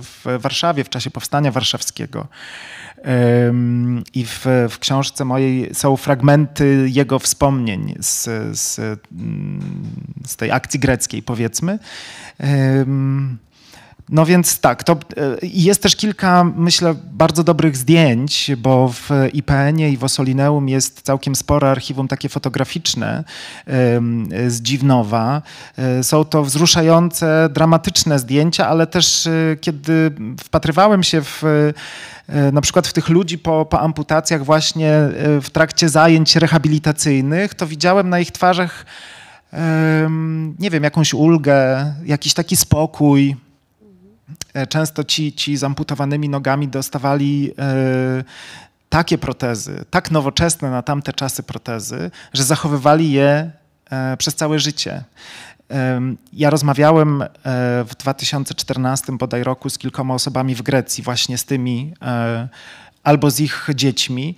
w Warszawie w czasie powstania warszawskiego. I w, w, książce mojej są fragmenty jego wspomnień z, z, z tej akcji greckiej, powiedzmy. No więc tak, to e, jest też kilka, myślę, bardzo dobrych zdjęć, bo w IPN-ie i w Osolineum jest całkiem spore archiwum takie fotograficzne z Dziwnowa. E, są to wzruszające, dramatyczne zdjęcia, ale też e, kiedy wpatrywałem się w na przykład w tych ludzi po, po amputacjach właśnie w trakcie zajęć rehabilitacyjnych, to widziałem na ich twarzach nie wiem, jakąś ulgę, jakiś taki spokój, często ci, ci z amputowanymi nogami dostawali e, takie protezy, tak nowoczesne na tamte czasy protezy, że zachowywali je e, przez całe życie. Ja rozmawiałem w 2014 bodaj roku z kilkoma osobami w Grecji, właśnie z tymi albo z ich dziećmi,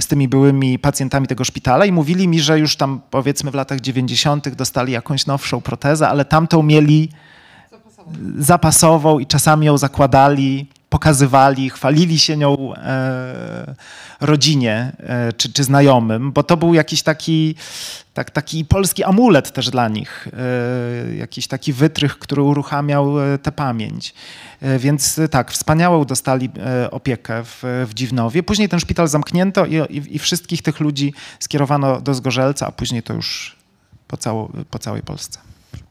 z tymi byłymi pacjentami tego szpitala i mówili mi, że już tam powiedzmy w latach 90. dostali jakąś nowszą protezę, ale tamtą mieli zapasową i czasami ją zakładali, pokazywali, chwalili się nią e, rodzinie e, czy, czy znajomym, bo to był jakiś taki, tak, taki polski amulet też dla nich, e, jakiś taki wytrych, który uruchamiał e, tę pamięć. E, więc e, tak, wspaniałą dostali opiekę w, w Dziwnowie. Później ten szpital zamknięto i, i, i wszystkich tych ludzi skierowano do Zgorzelca, a później to już po, cało, po całej Polsce.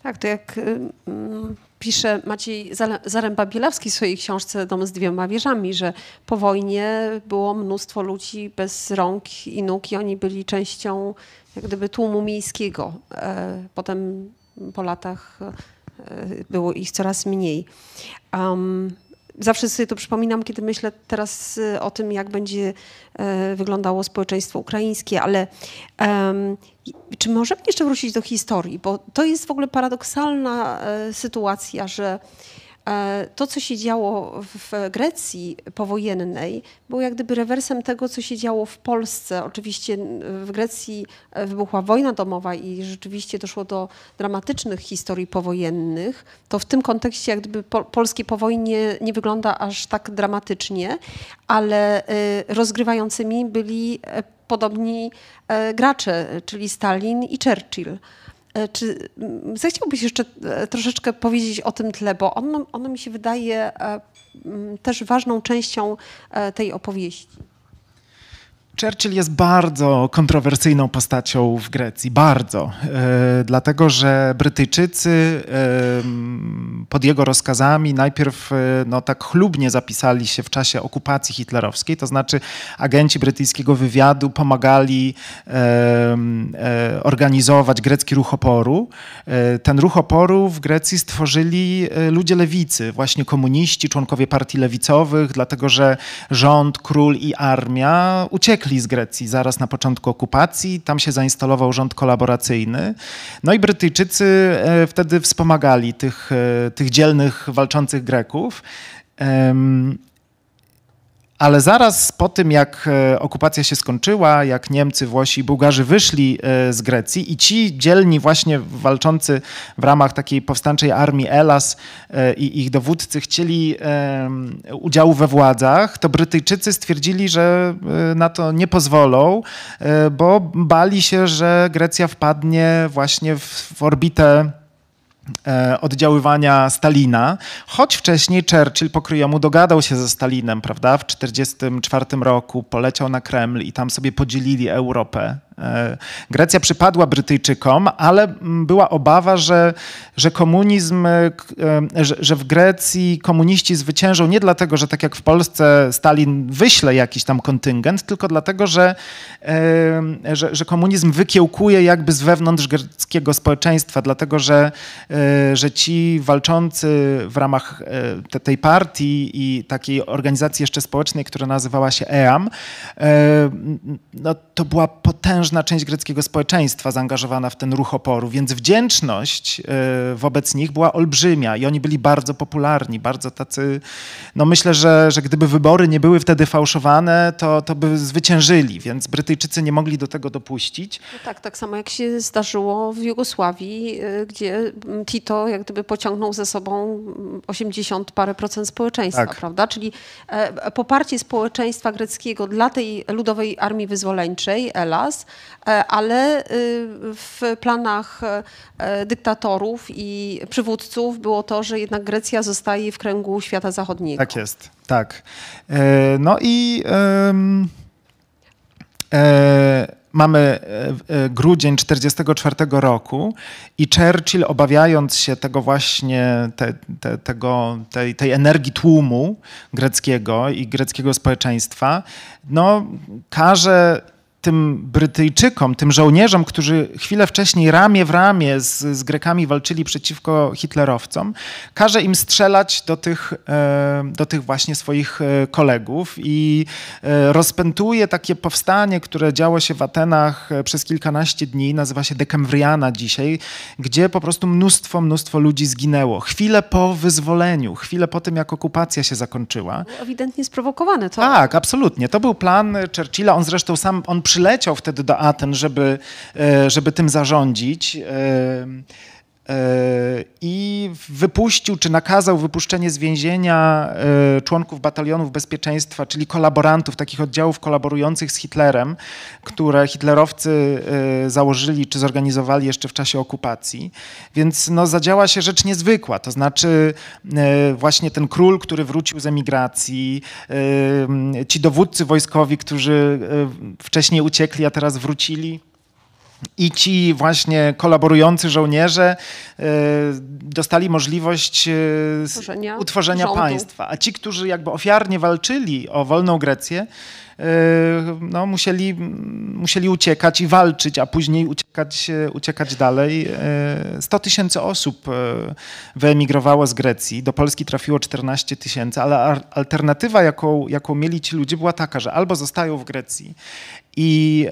Tak, to jak y, mm, pisze Maciej Zaręba-Bielawski w swojej książce Dom z dwiema wieżami, że po wojnie było mnóstwo ludzi bez rąk i nóg i oni byli częścią jak gdyby tłumu miejskiego. E, potem po latach e, było ich coraz mniej. Um, zawsze sobie to przypominam, kiedy myślę teraz y, o tym, jak będzie e, wyglądało społeczeństwo ukraińskie, ale um, czy możemy jeszcze wrócić do historii? Bo to jest w ogóle paradoksalna e, sytuacja, że to, co się działo w Grecji powojennej, było jak gdyby rewersem tego, co się działo w Polsce. Oczywiście w Grecji e, wybuchła wojna domowa i rzeczywiście doszło do dramatycznych historii powojennych. To w tym kontekście jak gdyby polskie po wojnie nie wygląda aż tak dramatycznie, ale e, rozgrywającymi byli podobni gracze, czyli Stalin i Churchill. E, czy mm, zechciałbyś jeszcze e, troszeczkę powiedzieć o tym tle, bo ono, ono mi się wydaje e, mm, też ważną częścią tej opowieści. Churchill jest bardzo kontrowersyjną postacią w Grecji, bardzo. E, dlatego, że Brytyjczycy pod jego rozkazami najpierw e, no, tak chlubnie zapisali się w czasie okupacji hitlerowskiej, to znaczy agenci brytyjskiego wywiadu pomagali e, organizować grecki ruch oporu. Ten ruch oporu w Grecji stworzyli ludzie lewicy, właśnie komuniści, członkowie partii lewicowych, dlatego że rząd, król i armia uciekli z Grecji zaraz na początku okupacji. Tam się zainstalował rząd kolaboracyjny. No i Brytyjczycy e, wtedy wspomagali tych, e, tych dzielnych, walczących Greków. Ale zaraz po tym, jak e, okupacja się skończyła, jak Niemcy, Włosi i Bułgarzy wyszli e, z Grecji i ci dzielni właśnie walczący w ramach takiej powstańczej armii Elas e, i ich dowódcy chcieli udziału we władzach, to Brytyjczycy stwierdzili, że na to nie pozwolą, bo bali się, że Grecja wpadnie właśnie w orbitę E, oddziaływania Stalina, choć wcześniej Churchill pokryjomu dogadał się ze Stalinem, prawda? W 1944 roku poleciał na Kreml i tam sobie podzielili Europę E, Grecja przypadła Brytyjczykom, ale była obawa, że, że komunizm, e, e, że, że w Grecji komuniści zwyciężą nie dlatego, że tak jak w Polsce Stalin wyśle jakiś tam kontyngent, tylko dlatego, że, że, że komunizm wykiełkuje jakby z wewnątrz greckiego społeczeństwa, dlatego że, że ci walczący w ramach tej partii i takiej organizacji jeszcze społecznej, która nazywała się EAM, no, to była potężna potężna część greckiego społeczeństwa zaangażowana w ten ruch oporu, więc wdzięczność e, wobec nich była olbrzymia i oni byli bardzo popularni, bardzo tacy, no myślę, że, że gdyby wybory nie były wtedy fałszowane, to, to by zwyciężyli, więc Brytyjczycy nie mogli do tego dopuścić. No tak, tak samo jak się zdarzyło w Jugosławii, e, gdzie Tito jak gdyby pociągnął ze sobą 80 parę procent społeczeństwa, tak. prawda? Czyli e, poparcie społeczeństwa greckiego dla tej ludowej armii wyzwoleńczej, ELAS, ale y, w planach e, dyktatorów i przywódców było to, że jednak Grecja zostaje w kręgu świata zachodniego. Tak jest, tak. E, no i mamy grudzień 1944 roku i Churchill, obawiając się tego właśnie, te, te, tego, tej, tej energii tłumu greckiego i greckiego społeczeństwa, no, każe tym Brytyjczykom, tym żołnierzom, którzy chwilę wcześniej ramię w ramię z, z Grekami walczyli przeciwko hitlerowcom, każe im strzelać do tych, e, do tych właśnie swoich e, kolegów i e, rozpętuje takie powstanie, które działo się w Atenach przez kilkanaście dni, nazywa się Dekembriana dzisiaj, gdzie po prostu mnóstwo, mnóstwo ludzi zginęło. Chwilę po wyzwoleniu, chwilę po tym, jak okupacja się zakończyła. Ewidentnie sprowokowane to. Tak, absolutnie. To był plan Churchilla. On zresztą sam, on przyleciał wtedy do Aten, żeby, e, żeby tym zarządzić. E, i wypuścił, czy nakazał wypuszczenie z więzienia członków batalionów bezpieczeństwa, czyli kolaborantów, takich oddziałów kolaborujących z Hitlerem, które hitlerowcy założyli czy zorganizowali jeszcze w czasie okupacji. Więc no, zadziała się rzecz niezwykła, to znaczy właśnie ten król, który wrócił z emigracji, ci dowódcy wojskowi, którzy wcześniej uciekli, a teraz wrócili. I ci właśnie kolaborujący żołnierze e, dostali możliwość e, utworzenia, utworzenia państwa. A ci, którzy jakby ofiarnie walczyli o wolną Grecję, e, no, musieli, musieli uciekać i walczyć, a później uciekać, uciekać dalej. 100 tysięcy osób wyemigrowało z Grecji, do Polski trafiło 14 tysięcy, ale alternatywa, jaką, jaką mieli ci ludzie, była taka, że albo zostają w Grecji i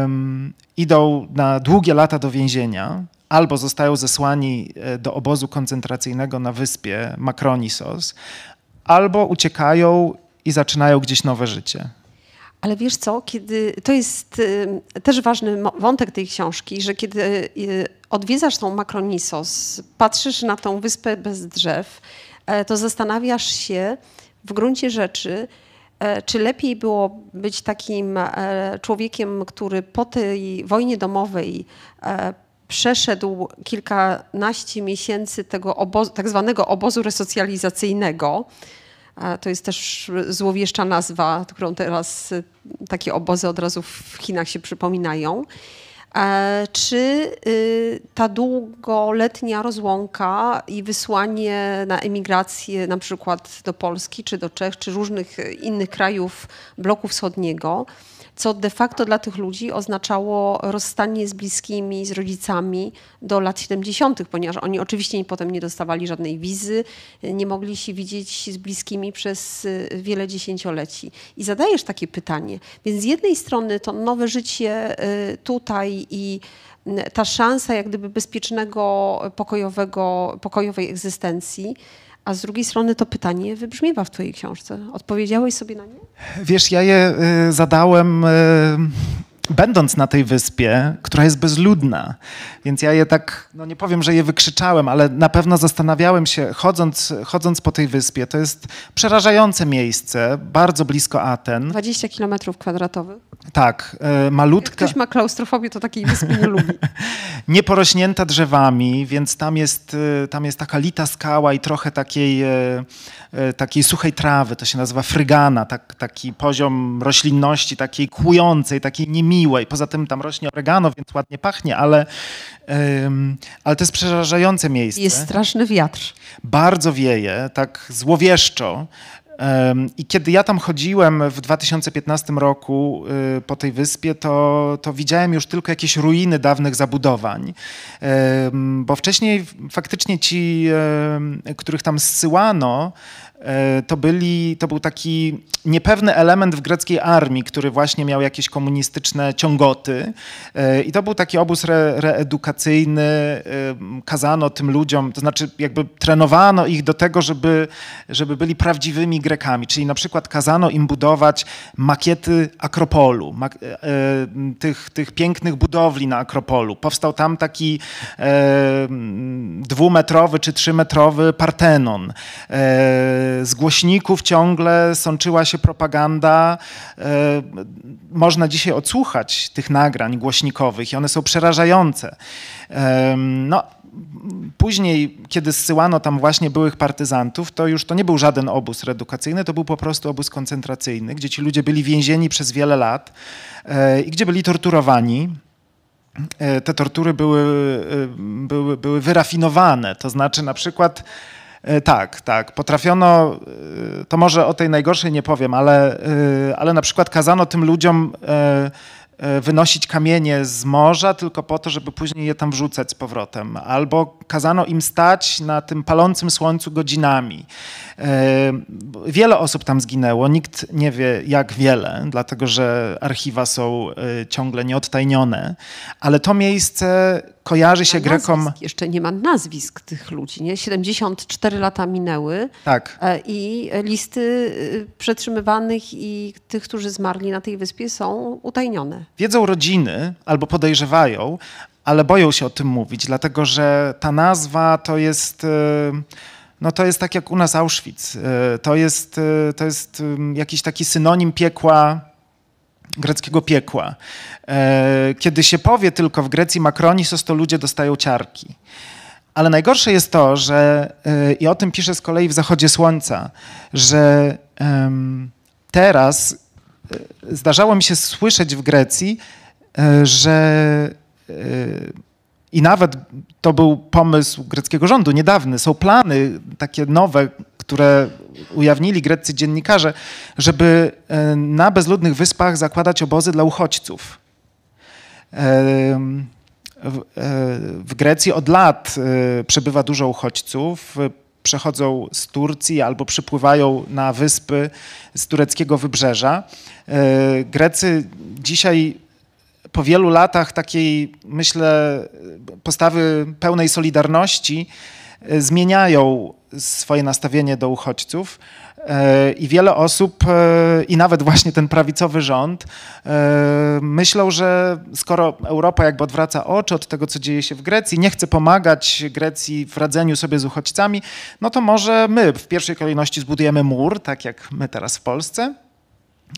um, idą na długie lata do więzienia, albo zostają zesłani e, do obozu koncentracyjnego na wyspie Makronisos, albo uciekają i zaczynają gdzieś nowe życie. Ale wiesz co, kiedy to jest e, też ważny wątek tej książki, że kiedy e, odwiedzasz tą Makronisos, patrzysz na tą wyspę bez drzew, to zastanawiasz się w gruncie rzeczy, E, czy lepiej było być takim e, człowiekiem, który po tej wojnie domowej e, przeszedł kilkanaście miesięcy tego obozu, tak zwanego obozu resocjalizacyjnego, To jest też złowieszcza nazwa, którą teraz takie obozy od razu w Chinach się przypominają. Czy y, ta długoletnia rozłąka i wysłanie na emigrację na przykład do Polski, czy do Czech, czy różnych innych krajów bloku wschodniego, co de facto dla tych ludzi oznaczało rozstanie z bliskimi, z rodzicami do lat 70., ponieważ oni oczywiście potem nie dostawali żadnej wizy, nie mogli się widzieć z bliskimi przez y, wiele dziesięcioleci. I zadajesz takie pytanie. Więc z jednej strony to nowe życie y, tutaj i y, ta szansa jak gdyby bezpiecznego, pokojowego, pokojowej egzystencji, a z drugiej strony to pytanie wybrzmiewa w Twojej książce. Odpowiedziałeś sobie na nie? Wiesz, ja je y, zadałem. Będąc na tej wyspie, która jest bezludna, więc ja je tak, no nie powiem, że je wykrzyczałem, ale na pewno zastanawiałem się, chodząc, chodząc po tej wyspie, to jest przerażające miejsce, bardzo blisko Aten. 20 kilometrów kwadratowych. Tak, e, malutka. Jak ktoś ma klaustrofobię, to takiej wyspy nie lubi. Nieporośnięta drzewami, więc tam jest, e, tam jest taka lita skała i trochę takiej, e, takiej suchej trawy, to się nazywa frygana, tak, taki poziom roślinności takiej kłującej, takiej niemiłej. Poza tym tam rośnie oregano, więc ładnie pachnie, ale, ale to jest przerażające miejsce. Jest straszny wiatr. Bardzo wieje, tak złowieszczo. I kiedy ja tam chodziłem w 2015 roku y, po tej wyspie, to, to widziałem już tylko jakieś ruiny dawnych zabudowań, bo wcześniej faktycznie ci, których tam zsyłano, to, byli, to był taki niepewny element w greckiej armii, który właśnie miał jakieś komunistyczne ciągoty. E, I to był taki obóz re, reedukacyjny. E, kazano tym ludziom, to znaczy jakby trenowano ich do tego, żeby, żeby byli prawdziwymi Grekami. Czyli na przykład kazano im budować makiety Akropolu, tych, tych pięknych budowli na Akropolu. Powstał tam taki dwumetrowy czy trzymetrowy Partenon z głośników ciągle sączyła się propaganda. E, można dzisiaj odsłuchać tych nagrań głośnikowych i one są przerażające. No, później, kiedy zsyłano tam właśnie byłych partyzantów, to już to nie był żaden obóz reedukacyjny, to był po prostu obóz koncentracyjny, gdzie ci ludzie byli więzieni przez wiele lat e, i gdzie byli torturowani. E, te tortury były, były, były wyrafinowane, to znaczy na przykład E, tak, tak. Potrafiono, e, to może o tej najgorszej nie powiem, ale, e, ale na przykład kazano tym ludziom E, wynosić kamienie z morza tylko po to, żeby później je tam wrzucać z powrotem. Albo kazano im stać na tym palącym słońcu godzinami. E, wiele osób tam zginęło, nikt nie wie jak wiele, dlatego że archiwa są e, ciągle nieodtajnione, ale to miejsce kojarzy się Grekom. Nazwisk. Jeszcze nie ma nazwisk tych ludzi, nie? 74 lata minęły. Tak. I listy przetrzymywanych i tych, którzy zmarli na tej wyspie są utajnione. Wiedzą rodziny albo podejrzewają, ale boją się o tym mówić, dlatego że ta nazwa to jest. E, no to jest tak jak u nas Auschwitz. E, to jest, e, to jest jakiś taki synonim piekła, greckiego piekła. Kiedy się powie tylko w Grecji Makronisos, to ludzie dostają ciarki. Ale najgorsze jest to, że, i o tym pisze z kolei w Zachodzie Słońca, że teraz zdarzało mi się słyszeć w Grecji, e, że e, i nawet to był pomysł greckiego rządu, niedawny. Są plany takie nowe, które ujawnili greccy dziennikarze, żeby e, na bezludnych wyspach zakładać obozy dla uchodźców. W Grecji od lat przebywa dużo uchodźców przechodzą z Turcji albo przypływają na wyspy z tureckiego wybrzeża. E, Grecy dzisiaj po wielu latach takiej, myślę, postawy pełnej solidarności e, zmieniają swoje nastawienie do uchodźców. E, I wiele osób, e, i nawet właśnie ten prawicowy rząd, e, myślą, że skoro Europa jakby odwraca oczy od tego, co dzieje się w Grecji, nie chce pomagać Grecji w radzeniu sobie z uchodźcami, no to może my w pierwszej kolejności zbudujemy mur, tak jak my teraz w Polsce,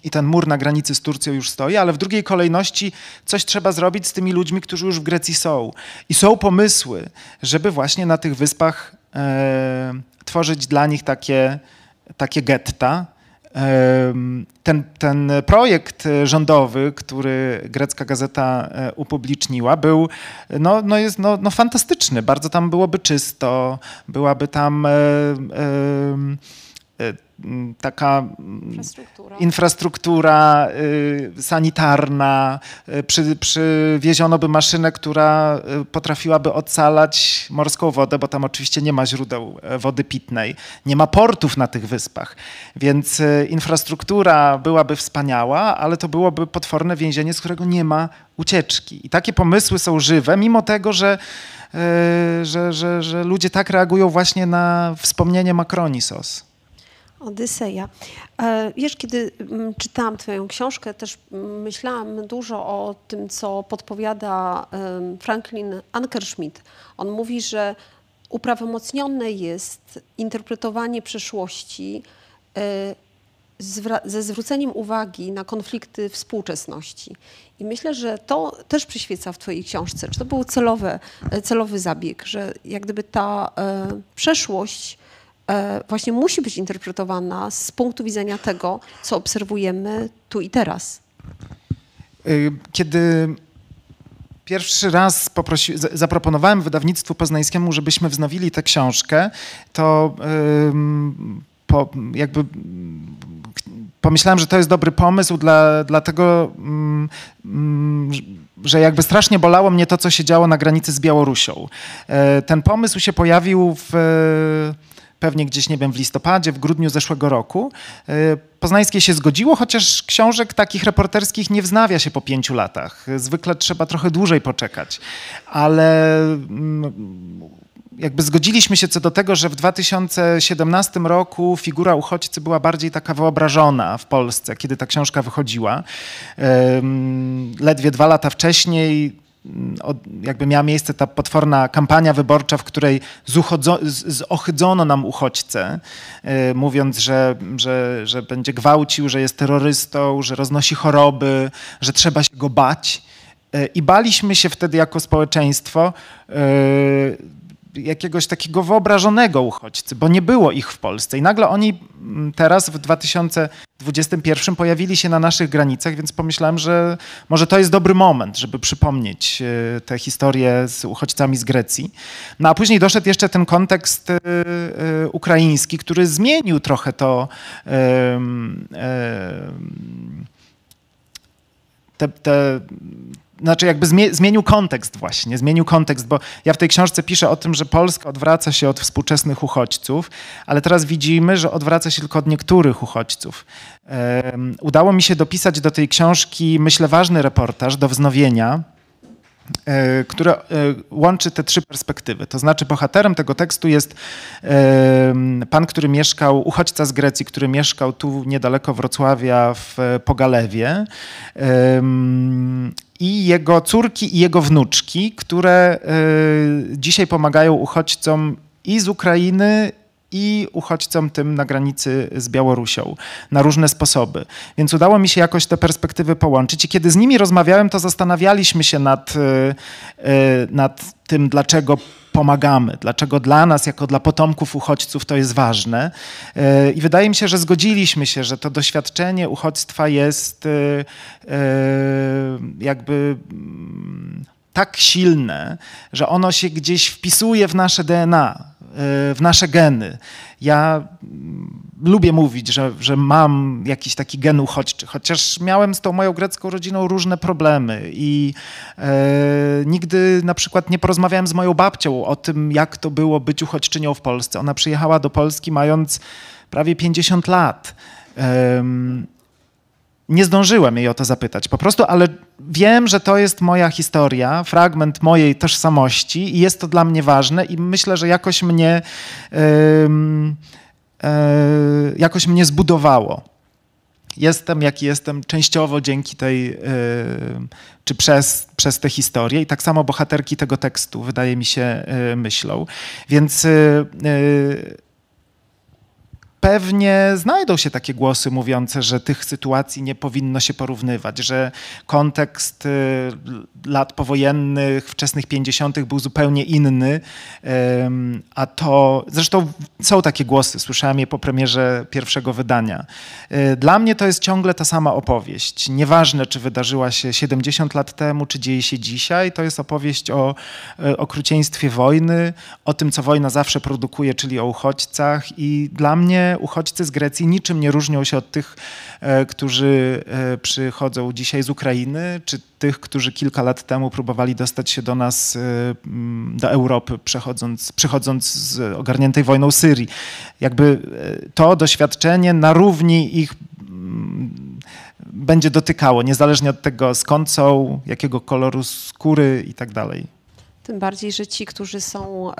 i ten mur na granicy z Turcją już stoi, ale w drugiej kolejności coś trzeba zrobić z tymi ludźmi, którzy już w Grecji są. I są pomysły, żeby właśnie na tych wyspach e, tworzyć dla nich takie takie getta. Ten, ten projekt rządowy, który grecka gazeta e, upubliczniła, był no, no jest, no, no fantastyczny. Bardzo tam byłoby czysto, byłaby tam. E, e, taka Infrastruktura. infrastruktura y, sanitarna, y, przy, przywieziono by maszynę, która y, potrafiłaby ocalać morską wodę, bo tam oczywiście nie ma źródeł e, wody pitnej, nie ma portów na tych wyspach, więc infrastruktura byłaby wspaniała, ale to byłoby potworne więzienie, z którego nie ma ucieczki. I takie pomysły są żywe, mimo tego, że, że, że, że ludzie tak reagują właśnie na wspomnienie Makronisos. Odyseja. E, Wiesz, kiedy mm, czytałam Twoją książkę, też mm, myślałam dużo o tym, co podpowiada Franklin Ankerschmidt. On mówi, że uprawomocnione jest interpretowanie przeszłości e, ze zwróceniem uwagi na konflikty współczesności. I myślę, że to też przyświeca w Twojej książce. Czy to był celowe, e, celowy zabieg, że jak gdyby ta przeszłość właśnie musi być interpretowana z punktu widzenia tego, co obserwujemy tu i teraz. Y, Kiedy pierwszy raz poprosi, zaproponowałem wydawnictwu poznańskiemu, żebyśmy wznowili tę książkę, to po, jakby pomyślałem, że to jest dobry pomysł, dla, dlatego mm, mm, że jakby strasznie bolało mnie to, co się działo na granicy z Białorusią. E, Ten pomysł się pojawił w e, pewnie gdzieś, nie wiem, w listopadzie, w grudniu zeszłego roku. E, Poznańskie się zgodziło, chociaż książek takich reporterskich nie wznawia się po pięciu latach. Zwykle trzeba trochę dłużej poczekać. Ale mm, jakby zgodziliśmy się co do tego, że w 2017 roku figura uchodźcy była bardziej taka wyobrażona w Polsce, kiedy ta książka wychodziła. Ledwie dwa lata wcześniej jakby miała miejsce ta potworna kampania wyborcza, w której zohydzono nam uchodźcę, e, mówiąc, że, że, że będzie gwałcił, że jest terrorystą, że roznosi choroby, że trzeba się go bać. E, I baliśmy się wtedy jako społeczeństwo e, jakiegoś takiego wyobrażonego uchodźcy, bo nie było ich w Polsce. I nagle oni mm, teraz w 2021 pojawili się na naszych granicach, więc pomyślałem, że może to jest dobry moment, żeby przypomnieć e, tę historię z uchodźcami z Grecji. No a później doszedł jeszcze ten kontekst e, e, ukraiński, który zmienił trochę to. te, te, znaczy jakby zmie, zmienił kontekst właśnie, zmienił kontekst, bo ja w tej książce piszę o tym, że Polska odwraca się od współczesnych uchodźców, ale teraz widzimy, że odwraca się tylko od niektórych uchodźców. Udało mi się dopisać do tej książki, myślę, ważny reportaż do wznowienia, e, które e, łączy te trzy perspektywy. To znaczy bohaterem tego tekstu jest pan, który mieszkał, uchodźca z Grecji, który mieszkał tu niedaleko Wrocławia w Pogalewie i jego córki i jego wnuczki, które e, dzisiaj pomagają uchodźcom i z Ukrainy, i uchodźcom tym na granicy z Białorusią na różne sposoby. Więc udało mi się jakoś te perspektywy połączyć. I kiedy z nimi rozmawiałem, to zastanawialiśmy się nad, e, e, nad tym, dlaczego pomagamy, dlaczego dla nas, jako dla potomków uchodźców, to jest ważne. E, I wydaje mi się, że zgodziliśmy się, że to doświadczenie uchodźstwa jest jakby mm, tak silne, że ono się gdzieś wpisuje w nasze DNA, e, w nasze geny. Ja mm, lubię mówić, że, że mam jakiś taki gen uchodźczy, chociaż miałem z tą moją grecką rodziną różne problemy i e, nigdy na przykład nie porozmawiałem z moją babcią o tym, jak to było być uchodźczynią w Polsce. Ona przyjechała do Polski mając prawie 50 lat. Nie zdążyłem jej o to zapytać po prostu, ale wiem, że to jest moja historia, fragment mojej tożsamości i jest to dla mnie ważne i myślę, że jakoś mnie, e, jakoś mnie zbudowało. Jestem, jaki jestem, częściowo dzięki tej, e, czy przez, przez tę historię i tak samo bohaterki tego tekstu, wydaje mi się, e, myślą. Więc pewnie znajdą się takie głosy mówiące, że tych sytuacji nie powinno się porównywać, że kontekst y, lat powojennych, wczesnych 50. był zupełnie inny, a to zresztą są takie głosy, słyszałem je po premierze pierwszego wydania. Y, Dla mnie to jest ciągle ta sama opowieść. Nieważne, czy wydarzyła się 70 lat temu, czy dzieje się dzisiaj, to jest opowieść o y, okrucieństwie wojny, o tym, co wojna zawsze produkuje, czyli o uchodźcach i dla mnie uchodźcy z Grecji niczym nie różnią się od tych, e, którzy e, przychodzą dzisiaj z Ukrainy, czy tych, którzy kilka lat temu próbowali dostać się do nas, e, do Europy, przechodząc, przychodząc z ogarniętej wojną Syrii. Jakby to doświadczenie na równi ich będzie dotykało, niezależnie od tego skąd są, jakiego koloru skóry i tak dalej. Tym bardziej, że ci, którzy są,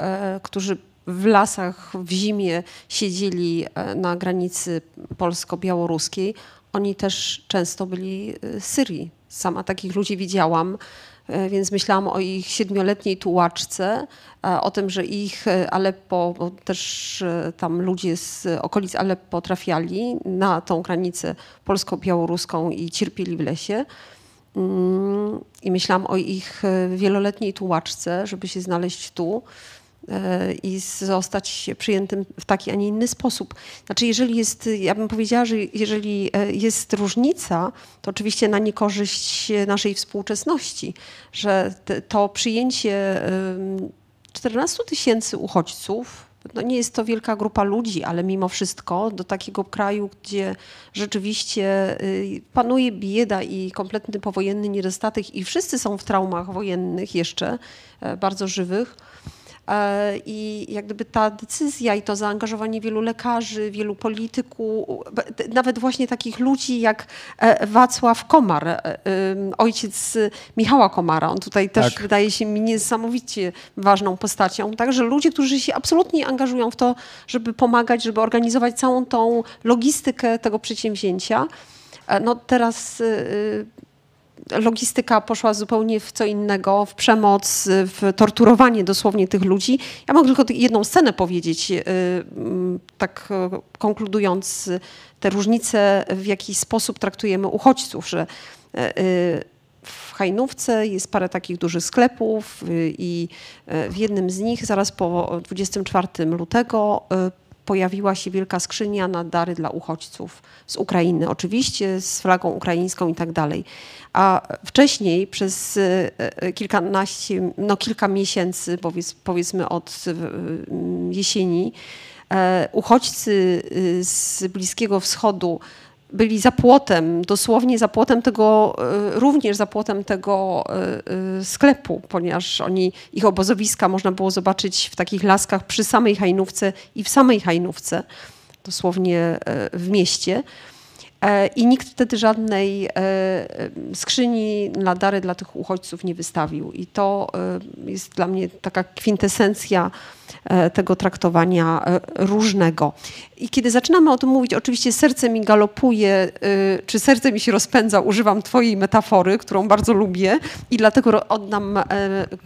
którzy w lasach w zimie siedzieli e, na granicy polsko-białoruskiej, oni też często byli e, z Syrii. Sama takich ludzi widziałam, e, więc myślałam o ich siedmioletniej tułaczce, o tym, że ich Aleppo, bo też tam ludzie z okolic Aleppo trafiali na tą granicę polsko-białoruską i cierpieli w lesie. Mm, I myślałam o ich wieloletniej tułaczce, żeby się znaleźć tu i zostać przyjętym w taki, a nie inny sposób. Znaczy, jeżeli jest, ja bym powiedziała, że jeżeli e, jest różnica, to oczywiście na niekorzyść naszej współczesności, że to przyjęcie em, 14 tysięcy uchodźców, no nie jest to wielka grupa ludzi, ale mimo wszystko do takiego kraju, gdzie rzeczywiście y, panuje bieda i kompletny powojenny niedostatek i wszyscy są w traumach wojennych jeszcze, e, bardzo żywych. E, I jak gdyby ta decyzja i to zaangażowanie wielu lekarzy, wielu polityków, nawet właśnie takich ludzi jak e, Wacław Komar, e, ojciec Michała Komara, on tutaj też Tak. wydaje się mi niesamowicie ważną postacią. Także ludzie, którzy się absolutnie angażują w to, żeby pomagać, żeby organizować całą tą logistykę tego przedsięwzięcia. No teraz y, logistyka poszła zupełnie w co innego, w przemoc, w torturowanie dosłownie tych ludzi. Ja mogę tylko jedną scenę powiedzieć, y, mm, tak e, konkludując y, te różnice, w jaki sposób traktujemy uchodźców, że y, w Hajnówce jest parę takich dużych sklepów y, i w jednym z nich zaraz po 24 lutego y, pojawiła się wielka skrzynia na dary dla uchodźców z Ukrainy, oczywiście z flagą ukraińską i tak dalej. A wcześniej przez e, e, kilkanaście, no kilka miesięcy, powiedz, powiedzmy od jesieni, e, uchodźcy y, z Bliskiego Wschodu byli za płotem, dosłownie za płotem tego, e, również za płotem tego e, e, sklepu, ponieważ oni, ich obozowiska można było zobaczyć w takich laskach przy samej Hajnówce i w samej Hajnówce, dosłownie w mieście. E, I nikt wtedy żadnej e, skrzyni na dary dla tych uchodźców nie wystawił. I to e, jest dla mnie taka kwintesencja tego traktowania różnego. I kiedy zaczynamy o tym mówić, oczywiście serce mi galopuje, czy serce mi się rozpędza, używam twojej metafory, którą bardzo lubię i dlatego oddam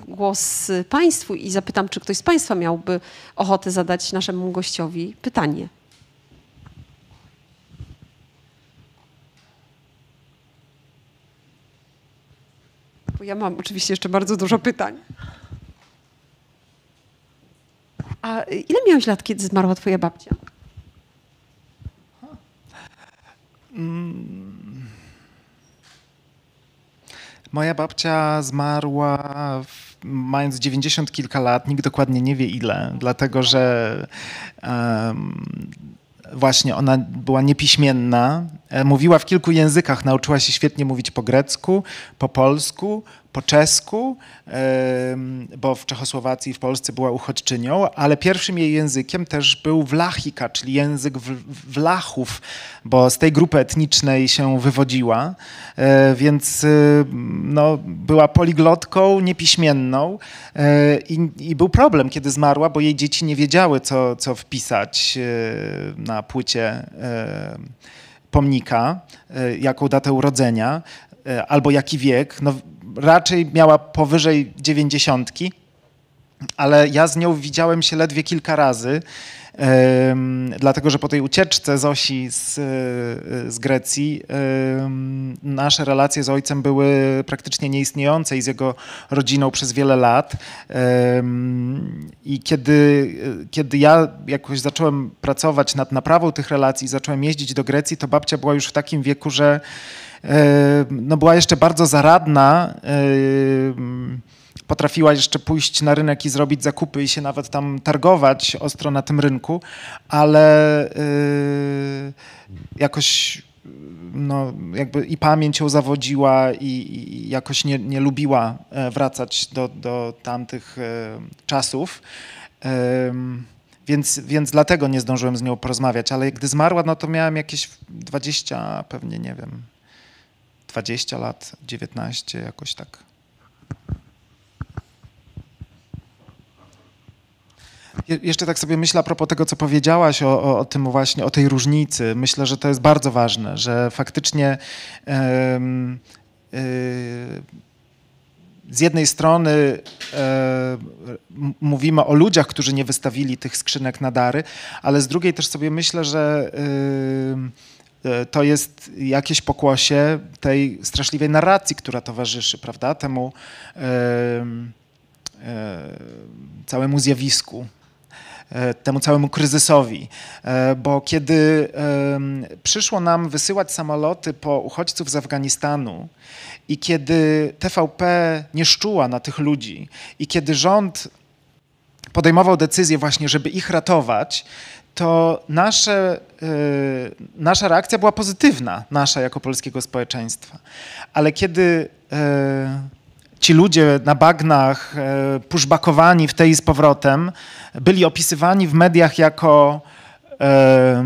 głos Państwu i zapytam, czy ktoś z Państwa miałby ochotę zadać naszemu gościowi pytanie. Bo ja mam oczywiście jeszcze bardzo dużo pytań. A ile miałeś lat, kiedy zmarła twoja babcia? Moja babcia zmarła w, mając 90 kilka lat, nikt dokładnie nie wie ile, dlatego że em, właśnie ona była niepiśmienna, e, mówiła w kilku językach, nauczyła się świetnie mówić po grecku, po polsku, po czesku, bo w Czechosłowacji i w Polsce była uchodźczynią, ale pierwszym jej językiem też był Wlachika, czyli język Wlachów, bo z tej grupy etnicznej się wywodziła, e, więc e, no, była poliglotką, niepiśmienną e, i, i był problem, kiedy zmarła, bo jej dzieci nie wiedziały, co, co wpisać e, na płycie pomnika, jaką datę urodzenia albo jaki wiek. No, raczej miała powyżej dziewięćdziesiątki, ale ja z nią widziałem się ledwie kilka razy dlatego, że po tej ucieczce Zosi z, z Grecji nasze relacje z ojcem były praktycznie nieistniejące i z jego rodziną przez wiele lat. I kiedy, kiedy ja jakoś zacząłem pracować nad naprawą tych relacji, zacząłem jeździć do Grecji, to babcia była już w takim wieku, że e, no była jeszcze bardzo zaradna. em, potrafiła jeszcze pójść na rynek i zrobić zakupy i się nawet tam targować ostro na tym rynku, ale y, jakoś no, jakby i pamięć ją zawodziła i, jakoś nie, nie lubiła e, wracać do, do tamtych e, czasów. Więc, więc dlatego nie zdążyłem z nią porozmawiać, ale gdy zmarła, no to miałem jakieś 20, pewnie nie wiem, 20 lat, 19, jakoś tak. Je- Jeszcze tak sobie myślę a propos tego, co powiedziałaś o, o, o tym właśnie, o tej różnicy. Myślę, że to jest bardzo ważne, że faktycznie em, y, z jednej strony e, mówimy o ludziach, którzy nie wystawili tych skrzynek na dary, ale z drugiej też sobie myślę, że to jest jakieś pokłosie tej straszliwej narracji, która towarzyszy, prawda, temu em, e, całemu zjawisku, e, temu całemu kryzysowi. E, Bo kiedy przyszło nam wysyłać samoloty po uchodźców z Afganistanu i kiedy TVP nie szczuła na tych ludzi i kiedy rząd podejmował decyzję właśnie, żeby ich ratować, to nasze, y, nasza reakcja była pozytywna, nasza jako polskiego społeczeństwa. Ale kiedy y, ci ludzie na bagnach, y, puszbakowani w tej i z powrotem, byli opisywani w mediach jako e,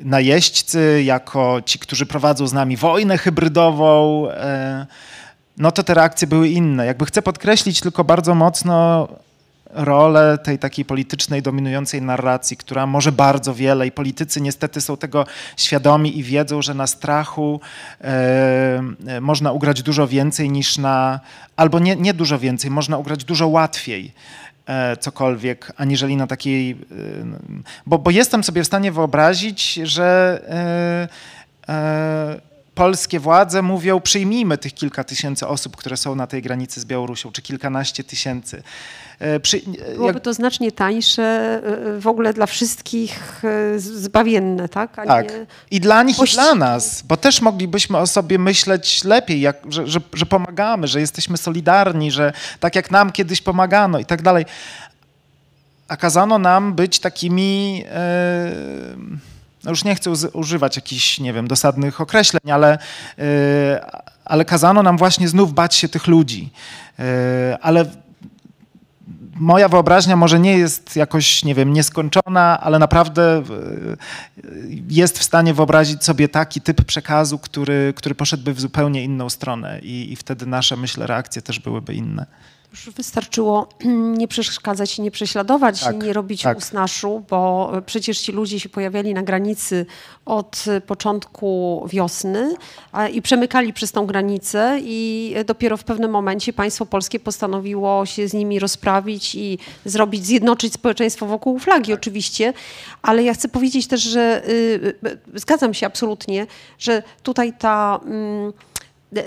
najeźdźcy, jako ci, którzy prowadzą z nami wojnę hybrydową, e, no to te reakcje były inne. Jakby chcę podkreślić tylko bardzo mocno rolę tej takiej politycznej, dominującej narracji, która może bardzo wiele i politycy niestety są tego świadomi i wiedzą, że na strachu e, e, można ugrać dużo więcej niż na, albo nie, nie dużo więcej, można ugrać dużo łatwiej e, cokolwiek, aniżeli na takiej, e, bo, bo jestem sobie w stanie wyobrazić, że polskie władze mówią, przyjmijmy tych kilka tysięcy osób, które są na tej granicy z Białorusią, czy kilkanaście tysięcy. E, Przy, Byłoby jak, to znacznie tańsze y, w ogóle dla wszystkich zbawienne, tak? A tak. I dla nich, i dla nas, bo też moglibyśmy o sobie myśleć lepiej, jak, że, że, że pomagamy, że jesteśmy solidarni, że tak jak nam kiedyś pomagano i tak dalej. A kazano nam być takimi. E, no już nie chcę używać jakichś, nie wiem, dosadnych określeń, ale, e, ale kazano nam właśnie znów bać się tych ludzi. E, ale moja wyobraźnia może nie jest jakoś, nie wiem, nieskończona, ale naprawdę e, jest w stanie wyobrazić sobie taki typ przekazu, który, który poszedłby w zupełnie inną stronę i, i wtedy nasze, myślę, reakcje też byłyby inne. Już wystarczyło nie przeszkadzać i nie prześladować, Tak, i nie robić tak. usnaszu, bo przecież ci ludzie się pojawiali na granicy od początku wiosny i przemykali przez tą granicę i dopiero w pewnym momencie państwo polskie postanowiło się z nimi rozprawić i zrobić, zjednoczyć społeczeństwo wokół flagi oczywiście, ale ja chcę powiedzieć też, że y, y, zgadzam się absolutnie, że tutaj ta... mm,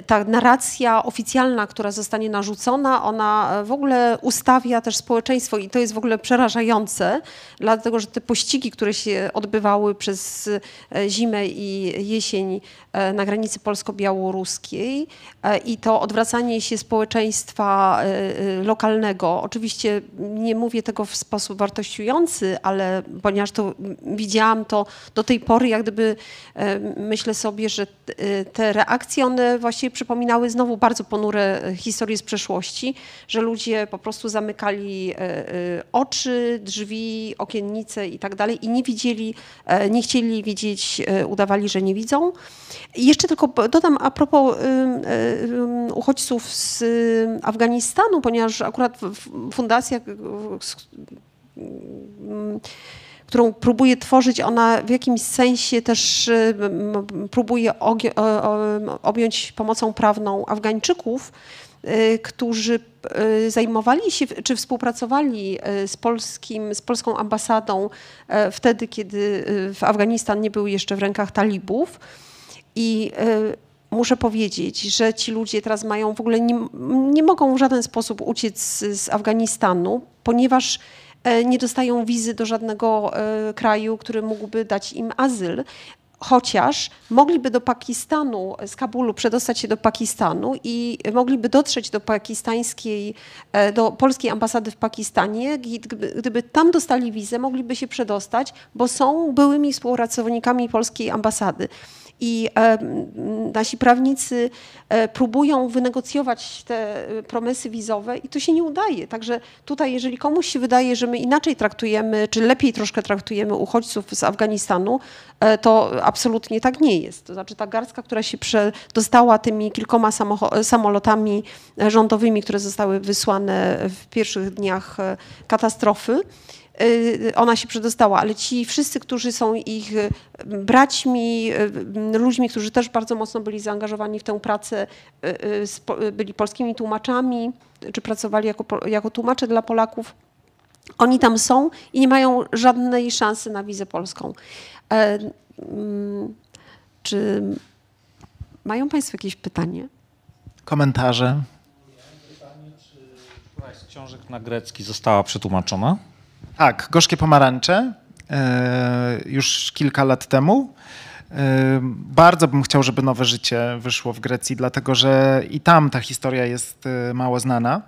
ta narracja oficjalna, która zostanie narzucona, ona w ogóle ustawia też społeczeństwo i to jest w ogóle przerażające, dlatego że te pościgi, które się odbywały przez e, zimę i jesień e, na granicy polsko-białoruskiej e, i to odwracanie się społeczeństwa e, e, lokalnego, oczywiście nie mówię tego w sposób wartościujący, ale ponieważ to widziałam to do tej pory, jak gdyby e, myślę sobie, że e, te reakcje, one właściwie przypominały znowu bardzo ponure e, historie z przeszłości, że ludzie po prostu zamykali e, e, oczy, drzwi, okiennice i tak dalej i nie widzieli, nie chcieli widzieć, udawali, że nie widzą. I jeszcze tylko dodam a propos uchodźców z Afganistanu, ponieważ akurat fundacja, którą próbuje tworzyć, ona w jakimś sensie też y, próbuje objąć pomocą prawną Afgańczyków, y, którzy y, zajmowali się czy współpracowali z, polskim, z polską ambasadą e, wtedy, kiedy w Afganistan nie był jeszcze w rękach talibów. I muszę powiedzieć, że ci ludzie teraz mają w ogóle nie, nie mogą w żaden sposób uciec z, z Afganistanu, ponieważ nie dostają wizy do żadnego e, kraju, który mógłby dać im azyl. Chociaż mogliby do Pakistanu, z Kabulu przedostać się do Pakistanu i mogliby dotrzeć do pakistańskiej, e, do polskiej ambasady w Pakistanie. Gdyby, gdyby tam dostali wizę, mogliby się przedostać, bo są byłymi współpracownikami polskiej ambasady. I e, nasi prawnicy e, próbują wynegocjować te e, promesy wizowe i to się nie udaje. Także tutaj, jeżeli komuś się wydaje, że my inaczej traktujemy, czy lepiej troszkę traktujemy uchodźców z Afganistanu, to absolutnie tak nie jest. To znaczy ta garstka, która się przedostała tymi kilkoma samolotami rządowymi, które zostały wysłane w pierwszych dniach katastrofy, ona się przedostała, ale ci wszyscy, którzy są ich y, braćmi, y, ludźmi, którzy też bardzo mocno byli zaangażowani w tę pracę, y, y, y, byli polskimi tłumaczami, czy pracowali jako, jako tłumacze dla Polaków, oni tam są i nie mają żadnej szansy na wizę polską. E, mm, Czy mają Państwo jakieś pytanie? Komentarze? Któraś z książek na grecki została przetłumaczona? Tak, Gorzkie Pomarańcze e, już kilka lat temu. E, Bardzo bym chciał, żeby Nowe Życie wyszło w Grecji, dlatego że i tam ta historia jest e, mało znana.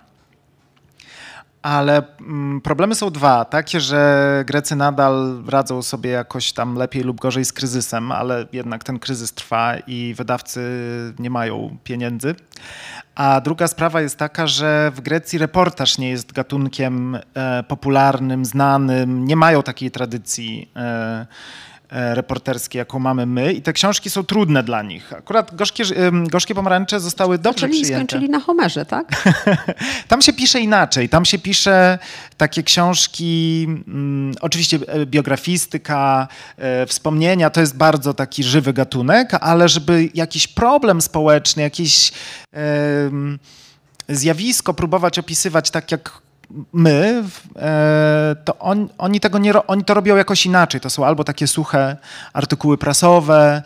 Ale mm, problemy są dwa. Takie, że Grecy nadal radzą sobie jakoś tam lepiej lub gorzej z kryzysem, ale jednak ten kryzys trwa i wydawcy nie mają pieniędzy. A druga sprawa jest taka, że w Grecji reportaż nie jest gatunkiem e, popularnym, znanym. Nie mają takiej tradycji e, e, reporterskiej, jaką mamy my. I te książki są trudne dla nich. Akurat Gorzkie, gorzkie Pomarańcze zostały dobrze Czyli przyjęte. skończyli na Homerze, tak? Tam się pisze inaczej. Tam się pisze takie książki, mm, oczywiście e, biografistyka, e, wspomnienia, to jest bardzo taki żywy gatunek, ale żeby jakiś problem społeczny, jakieś em, zjawisko próbować opisywać tak jak my, e, to on, oni tego nie, oni to robią jakoś inaczej. To są albo takie suche artykuły prasowe.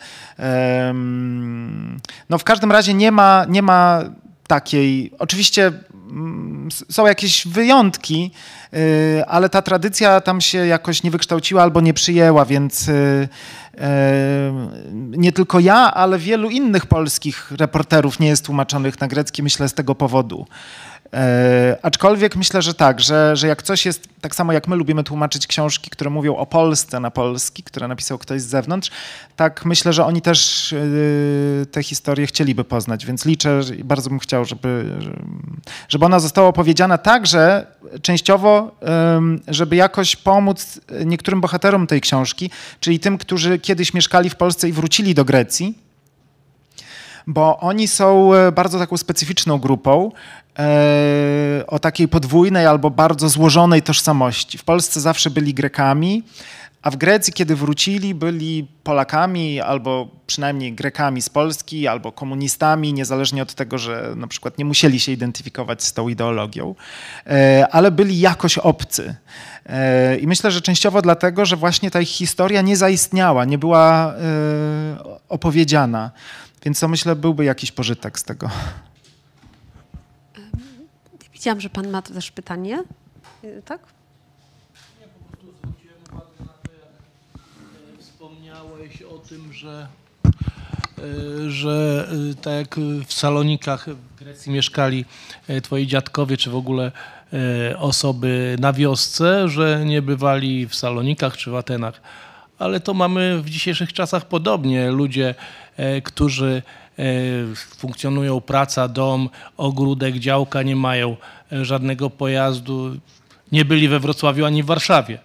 no w każdym razie nie ma, nie ma takiej, oczywiście mm, są jakieś wyjątki, y, ale ta tradycja tam się jakoś nie wykształciła albo nie przyjęła, więc y, nie tylko ja, ale wielu innych polskich reporterów nie jest tłumaczonych na grecki, myślę z tego powodu. E, aczkolwiek myślę, że tak, że, że jak coś jest, tak samo jak my lubimy tłumaczyć książki, które mówią o Polsce na polski, które napisał ktoś z zewnątrz, tak myślę, że oni też e, te historie chcieliby poznać, więc liczę bardzo bym chciał, żeby, żeby ona została opowiedziana tak, że częściowo, żeby jakoś pomóc niektórym bohaterom tej książki, czyli tym, którzy kiedyś mieszkali w Polsce i wrócili do Grecji, bo oni są e, bardzo taką specyficzną grupą o takiej podwójnej albo bardzo złożonej tożsamości. W Polsce zawsze byli Grekami, a w Grecji, kiedy wrócili, byli Polakami albo przynajmniej Grekami z Polski, albo komunistami, niezależnie od tego, że na przykład nie musieli się identyfikować z tą ideologią, e, ale byli jakoś obcy. E, I myślę, że częściowo dlatego, że właśnie ta ich historia nie zaistniała, nie była e, opowiedziana. Więc to myślę, byłby jakiś pożytek z tego. Widziałam, że pan ma też pytanie. Y, Tak? Wspomniałeś o tym, że, e, że e, tak jak w Salonikach w Grecji mieszkali e, twoi dziadkowie, czy w ogóle e, osoby na wiosce, że nie bywali w Salonikach czy w Atenach. Ale to mamy w dzisiejszych czasach podobnie. Ludzie, e, którzy e, funkcjonują praca, dom, ogródek, działka, nie mają e, żadnego pojazdu, nie byli we Wrocławiu ani w Warszawie.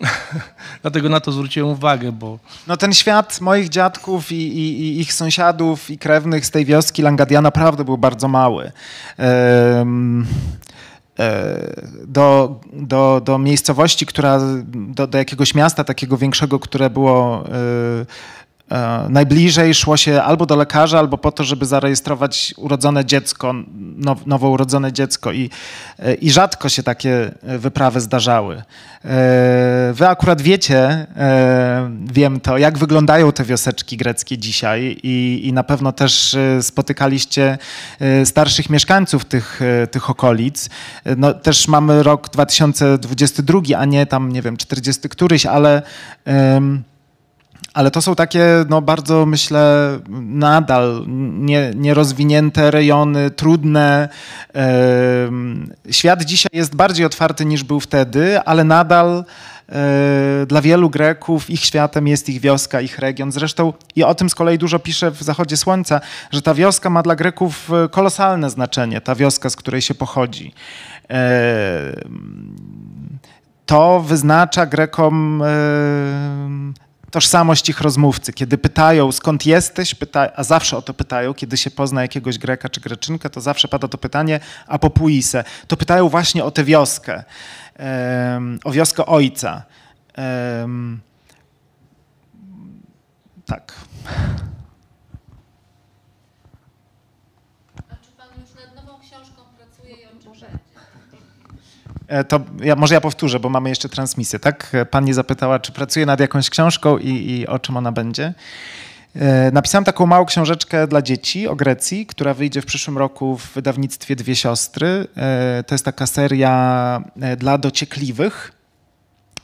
Dlatego na to zwróciłem uwagę, bo No ten świat moich dziadków i, i, i ich sąsiadów i krewnych z tej wioski Langadia naprawdę był bardzo mały. Em, do, do, do miejscowości, która, do, do jakiegoś miasta takiego większego, które było E, najbliżej szło się albo do lekarza, albo po to, żeby zarejestrować urodzone dziecko, now, nowo urodzone dziecko i, e, i rzadko się takie wyprawy zdarzały. E, wy akurat wiecie, wiem to, jak wyglądają te wioseczki greckie dzisiaj i, i na pewno też spotykaliście starszych mieszkańców tych, tych okolic. No, też mamy rok 2022, a nie tam, nie wiem, 40 któryś, ale... ale to są takie no, bardzo, myślę, nadal nie, nierozwinięte rejony, trudne. Świat dzisiaj jest bardziej otwarty niż był wtedy, ale nadal e, dla wielu Greków ich światem jest ich wioska, ich region. Zresztą i o tym z kolei dużo pisze w Zachodzie Słońca, że ta wioska ma dla Greków e, kolosalne znaczenie, ta wioska, z której się pochodzi. To wyznacza Grekom tożsamość ich rozmówcy. Kiedy pytają, skąd jesteś, pyta, a zawsze o to pytają, kiedy się pozna jakiegoś Greka czy Greczynkę, to zawsze pada to pytanie, a po puise. To pytają właśnie o tę wioskę, um, o wioskę ojca. Um, tak. E, to ja, może ja powtórzę, bo mamy jeszcze transmisję, tak? Pani zapytała, czy pracuję nad jakąś książką i, i o czym ona będzie. E, napisałem taką małą książeczkę dla dzieci o Grecji, która wyjdzie w przyszłym roku w wydawnictwie Dwie Siostry. E, to jest taka seria dla dociekliwych.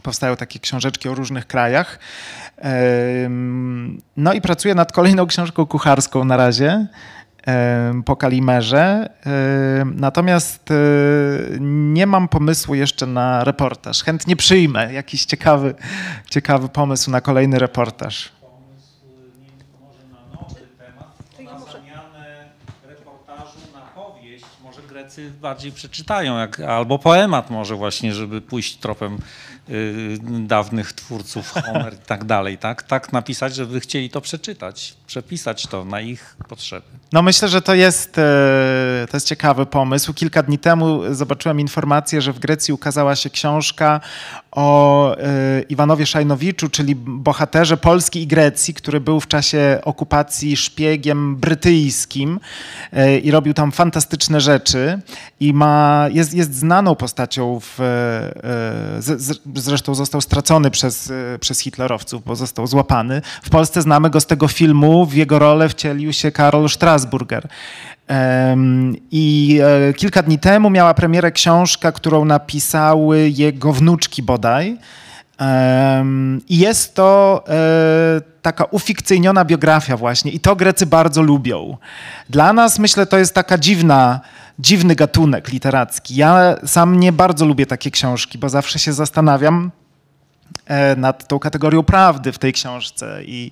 Powstają takie książeczki o różnych krajach. No i pracuję nad kolejną książką kucharską na razie po Kalimerze. Natomiast e, nie mam pomysłu jeszcze na reportaż. Chętnie przyjmę jakiś ciekawy, ciekawy pomysł na kolejny reportaż. bardziej przeczytają, jak, albo poemat może właśnie, żeby pójść tropem dawnych twórców, Homer i tak dalej, tak? Tak napisać, żeby chcieli to przeczytać, przepisać to na ich potrzeby. No myślę, że to jest, e, to jest ciekawy pomysł. Kilka dni temu zobaczyłem informację, że w Grecji ukazała się książka o e, Iwanowie Szajnowiczu, czyli bohaterze Polski i Grecji, który był w czasie okupacji szpiegiem brytyjskim e, i robił tam fantastyczne rzeczy i ma, jest, jest znaną postacią, w, zresztą został stracony przez, przez hitlerowców, bo został złapany. W Polsce znamy go z tego filmu, w jego rolę wcielił się Karol Strasburger. I e, kilka dni temu miała premierę książka, którą napisały jego wnuczki bodaj. I jest to e, taka ufikcyjniona biografia właśnie i to Grecy bardzo lubią. Dla nas myślę to jest taka dziwna, dziwny gatunek literacki. Ja sam nie bardzo lubię takie książki, bo zawsze się zastanawiam, nad tą kategorią prawdy w tej książce i,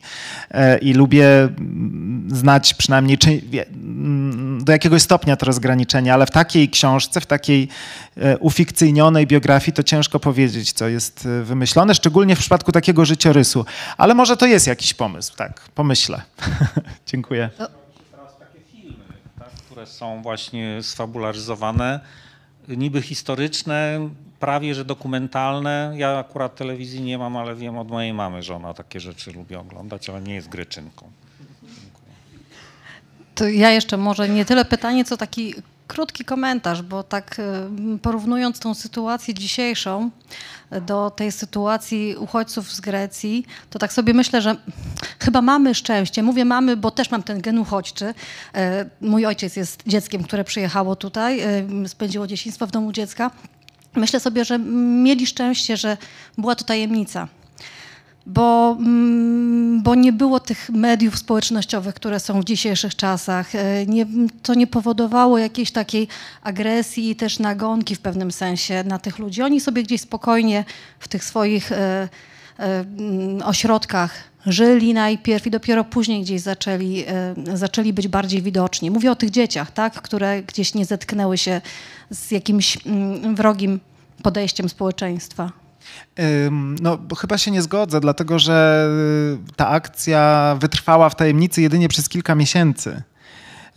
e, i lubię mm, znać przynajmniej czy, mm, do jakiegoś stopnia to rozgraniczenie, ale w takiej książce, w takiej e, ufikcyjnionej biografii to ciężko powiedzieć, co jest wymyślone, szczególnie w przypadku takiego życiorysu. Ale może to jest jakiś pomysł, tak, pomyślę. Dziękuję. Teraz takie filmy, tak, które są właśnie sfabularyzowane, niby historyczne, prawie że dokumentalne. Ja akurat telewizji nie mam, ale wiem od mojej mamy, że ona takie rzeczy lubi oglądać, ale nie jest greczynką. To ja jeszcze może nie tyle pytanie, co taki krótki komentarz, bo tak e, porównując tą sytuację dzisiejszą e, do tej sytuacji uchodźców z Grecji, to tak sobie myślę, że chyba mamy szczęście. Mówię mamy, bo też mam ten gen uchodźczy. E, mój ojciec jest dzieckiem, które przyjechało tutaj, spędziło dzieciństwo w domu dziecka. Myślę sobie, że mieli szczęście, że była to tajemnica. Bo, mm, bo nie było tych mediów społecznościowych, które są w dzisiejszych czasach. E, nie, to nie powodowało jakiejś takiej agresji i też nagonki w pewnym sensie na tych ludzi. Oni sobie gdzieś spokojnie w tych swoich e, e, mm, ośrodkach żyli najpierw i dopiero później gdzieś zaczęli, zaczęli być bardziej widoczni. Mówię o tych dzieciach, tak, które gdzieś nie zetknęły się z jakimś mm, wrogim podejściem społeczeństwa? No, chyba się nie zgodzę, dlatego że y, ta akcja wytrwała w tajemnicy jedynie przez kilka miesięcy.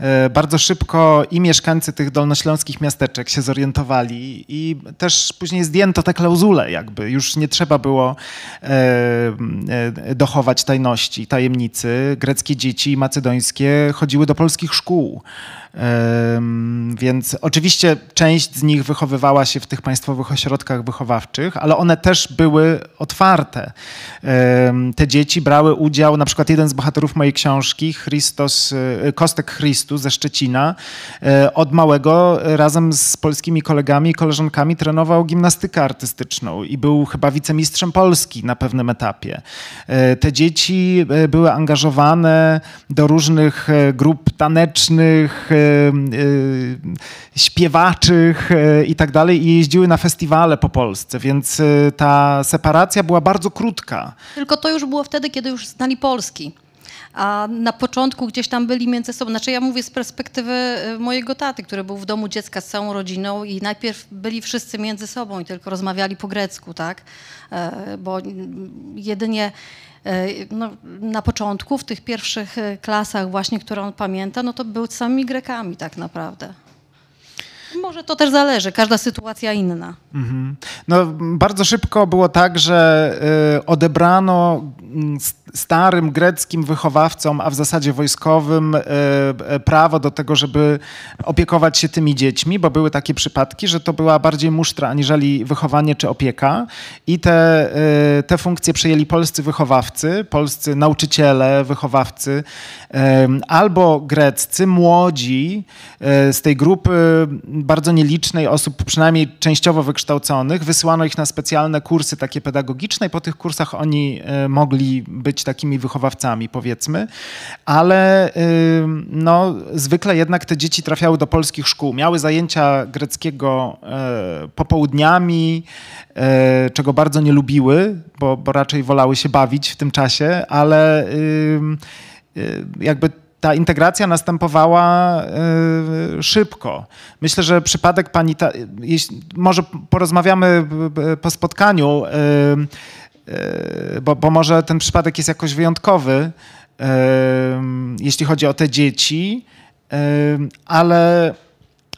E, Bardzo szybko i mieszkańcy tych dolnośląskich miasteczek się zorientowali i też później zdjęto te klauzule jakby. Już nie trzeba było e, dochować tajności, tajemnicy. Greckie dzieci macedońskie chodziły do polskich szkół. Więc oczywiście część z nich wychowywała się w tych państwowych ośrodkach wychowawczych, ale one też były otwarte. Te dzieci brały udział, na przykład jeden z bohaterów mojej książki, Christos, e, Kostek Christus ze Szczecina, e, od małego e, razem z polskimi kolegami i koleżankami trenował gimnastykę artystyczną i był chyba wicemistrzem Polski na pewnym etapie. Te dzieci były angażowane do różnych grup tanecznych, śpiewaczych e, i tak dalej i jeździły na festiwale po Polsce, więc e, ta separacja była bardzo krótka. Tylko to już było wtedy, kiedy już znali Polski. A na początku gdzieś tam byli między sobą. Znaczy ja mówię z perspektywy y, mojego taty, który był w domu dziecka z całą rodziną i najpierw byli wszyscy między sobą i tylko rozmawiali po grecku, tak? E, Bo mm, jedynie e, no, na początku, w tych pierwszych e, klasach właśnie, które on pamięta, no to był samymi Grekami tak naprawdę. Może to też zależy, każda sytuacja inna. Mhm. No, bardzo szybko było tak, że y, odebrano mm, starym greckim wychowawcom, a w zasadzie wojskowym, y, y, prawo do tego, żeby opiekować się tymi dziećmi, bo były takie przypadki, że to była bardziej musztra aniżeli wychowanie czy opieka. I te, y, te funkcje przejęli polscy wychowawcy, polscy nauczyciele, wychowawcy, albo greccy, młodzi e, z tej grupy bardzo nielicznej osób, przynajmniej częściowo wykształconych. Wysyłano ich na specjalne kursy takie pedagogiczne i po tych kursach oni e, mogli być takimi wychowawcami, powiedzmy. Ale no, zwykle jednak te dzieci trafiały do polskich szkół. Miały zajęcia greckiego e, popołudniami, e, czego bardzo nie lubiły, bo, bo raczej wolały się bawić w tym czasie, ale y, jakby ta integracja następowała y, szybko. Myślę, że przypadek pani, ta, jeśli, może porozmawiamy b- b- po spotkaniu, y, y, bo, bo może ten przypadek jest jakoś wyjątkowy, y, jeśli chodzi o te dzieci, y, ale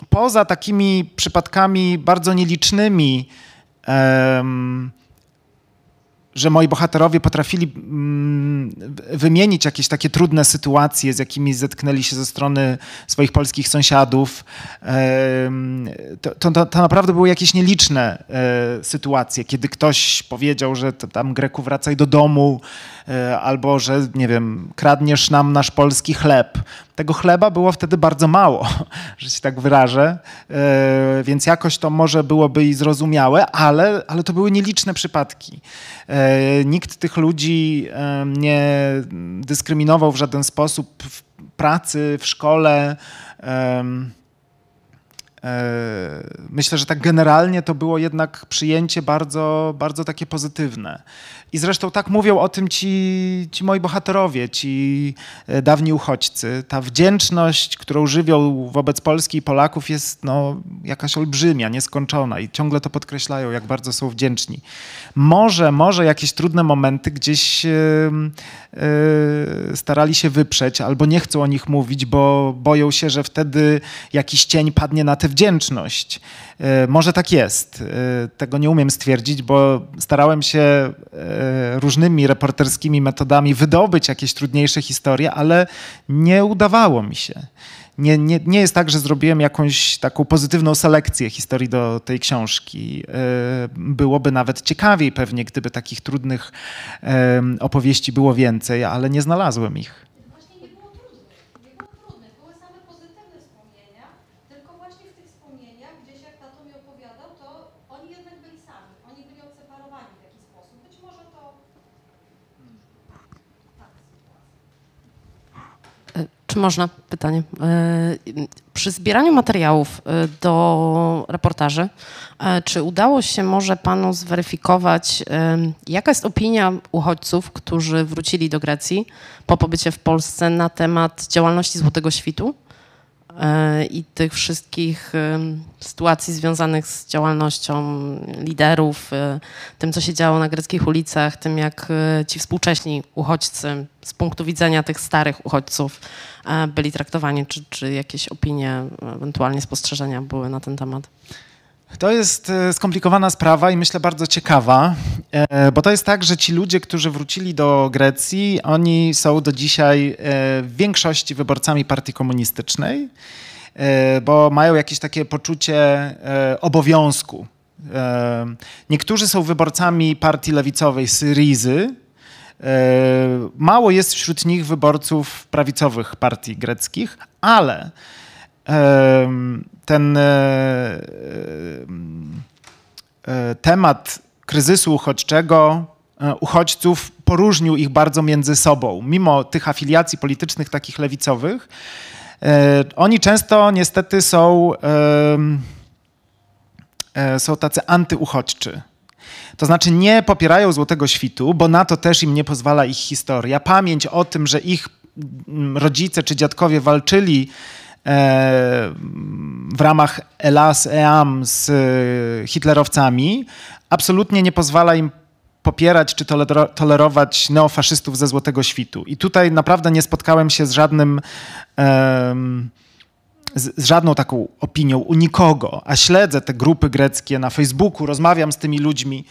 poza takimi przypadkami bardzo nielicznymi, że moi bohaterowie potrafili mm, wymienić jakieś takie trudne sytuacje, z jakimi zetknęli się ze strony swoich polskich sąsiadów. To, to, to- naprawdę były jakieś nieliczne e, sytuacje, kiedy ktoś powiedział, że tam Greku wracaj do domu, e, albo że, nie wiem, kradniesz nam nasz polski chleb. Tego chleba było wtedy bardzo mało, że się tak wyrażę, e, więc jakoś to może byłoby i zrozumiałe, ale, ale to były nieliczne przypadki. E, Nikt tych ludzi e, nie dyskryminował w żaden sposób w pracy, w szkole. Myślę, że tak generalnie to było jednak przyjęcie bardzo, bardzo takie pozytywne. I zresztą tak mówią o tym ci, ci moi bohaterowie, ci e, dawni uchodźcy. Ta wdzięczność, którą żywią wobec Polski i Polaków jest no, jakaś olbrzymia, nieskończona i ciągle to podkreślają, jak bardzo są wdzięczni. Może, może jakieś trudne momenty gdzieś e, e, starali się wyprzeć albo nie chcą o nich mówić, bo boją się, że wtedy jakiś cień padnie na tę wdzięczność. E, Może tak jest. Tego nie umiem stwierdzić, bo starałem się różnymi reporterskimi metodami wydobyć jakieś trudniejsze historie, ale nie udawało mi się. Nie, nie, nie jest tak, że zrobiłem jakąś taką pozytywną selekcję historii do tej książki. E, Byłoby nawet ciekawiej pewnie, gdyby takich trudnych em, opowieści było więcej, ale nie znalazłem ich. Właśnie nie było trudnych, nie było trudnych, były same pozytywne wspomnienia, tylko właśnie w tych wspomnieniach, gdzieś jak tato mi opowiadał, to oni jednak byli sami, oni byli odseparowani w jakiś sposób. Być może to... Czy można pytanie? E, Przy zbieraniu materiałów e, do reportaży, e, czy udało się może panu zweryfikować, jaka jest opinia uchodźców, którzy wrócili do Grecji po pobycie w Polsce na temat działalności Złotego Świtu? E, i tych wszystkich sytuacji związanych z działalnością liderów, e, tym, co się działo na greckich ulicach, tym, jak e, ci współcześni uchodźcy z punktu widzenia tych starych uchodźców byli traktowani, czy, czy jakieś opinie, ewentualnie spostrzeżenia były na ten temat? To jest e, skomplikowana sprawa i myślę bardzo ciekawa, e, bo to jest tak, że ci ludzie, którzy wrócili do Grecji, oni są do dzisiaj e, w większości wyborcami partii komunistycznej, bo mają jakieś takie poczucie obowiązku. Niektórzy są wyborcami partii lewicowej Syrizy. Mało jest wśród nich wyborców prawicowych partii greckich, ale ten e, em, e, temat kryzysu uchodźczego, e, uchodźców poróżnił ich bardzo między sobą. Mimo tych afiliacji politycznych takich lewicowych, e, oni często niestety są, e, są tacy antyuchodźczy. To znaczy nie popierają Złotego Świtu, bo na to też im nie pozwala ich historia. Pamięć o tym, że ich mm, rodzice czy dziadkowie walczyli e, w ramach Elas Eam z e, hitlerowcami, absolutnie nie pozwala im popierać czy tolero- tolerować neofaszystów ze Złotego Świtu. I tutaj naprawdę nie spotkałem się z żadnym z żadną taką opinią u nikogo, a śledzę te grupy greckie na Facebooku, rozmawiam z tymi ludźmi.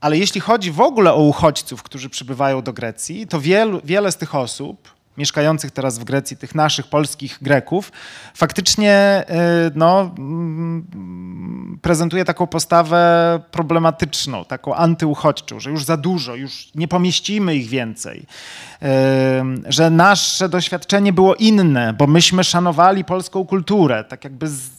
Ale jeśli chodzi w ogóle o uchodźców, którzy przybywają do Grecji, to wielu, wiele z tych osób, mieszkających teraz w Grecji, tych naszych polskich Greków, faktycznie y, no, mm, prezentuje taką postawę problematyczną, taką antyuchodźczą, że już za dużo, już nie pomieścimy ich więcej, Y, że nasze doświadczenie było inne, bo myśmy szanowali polską kulturę, tak jakby z,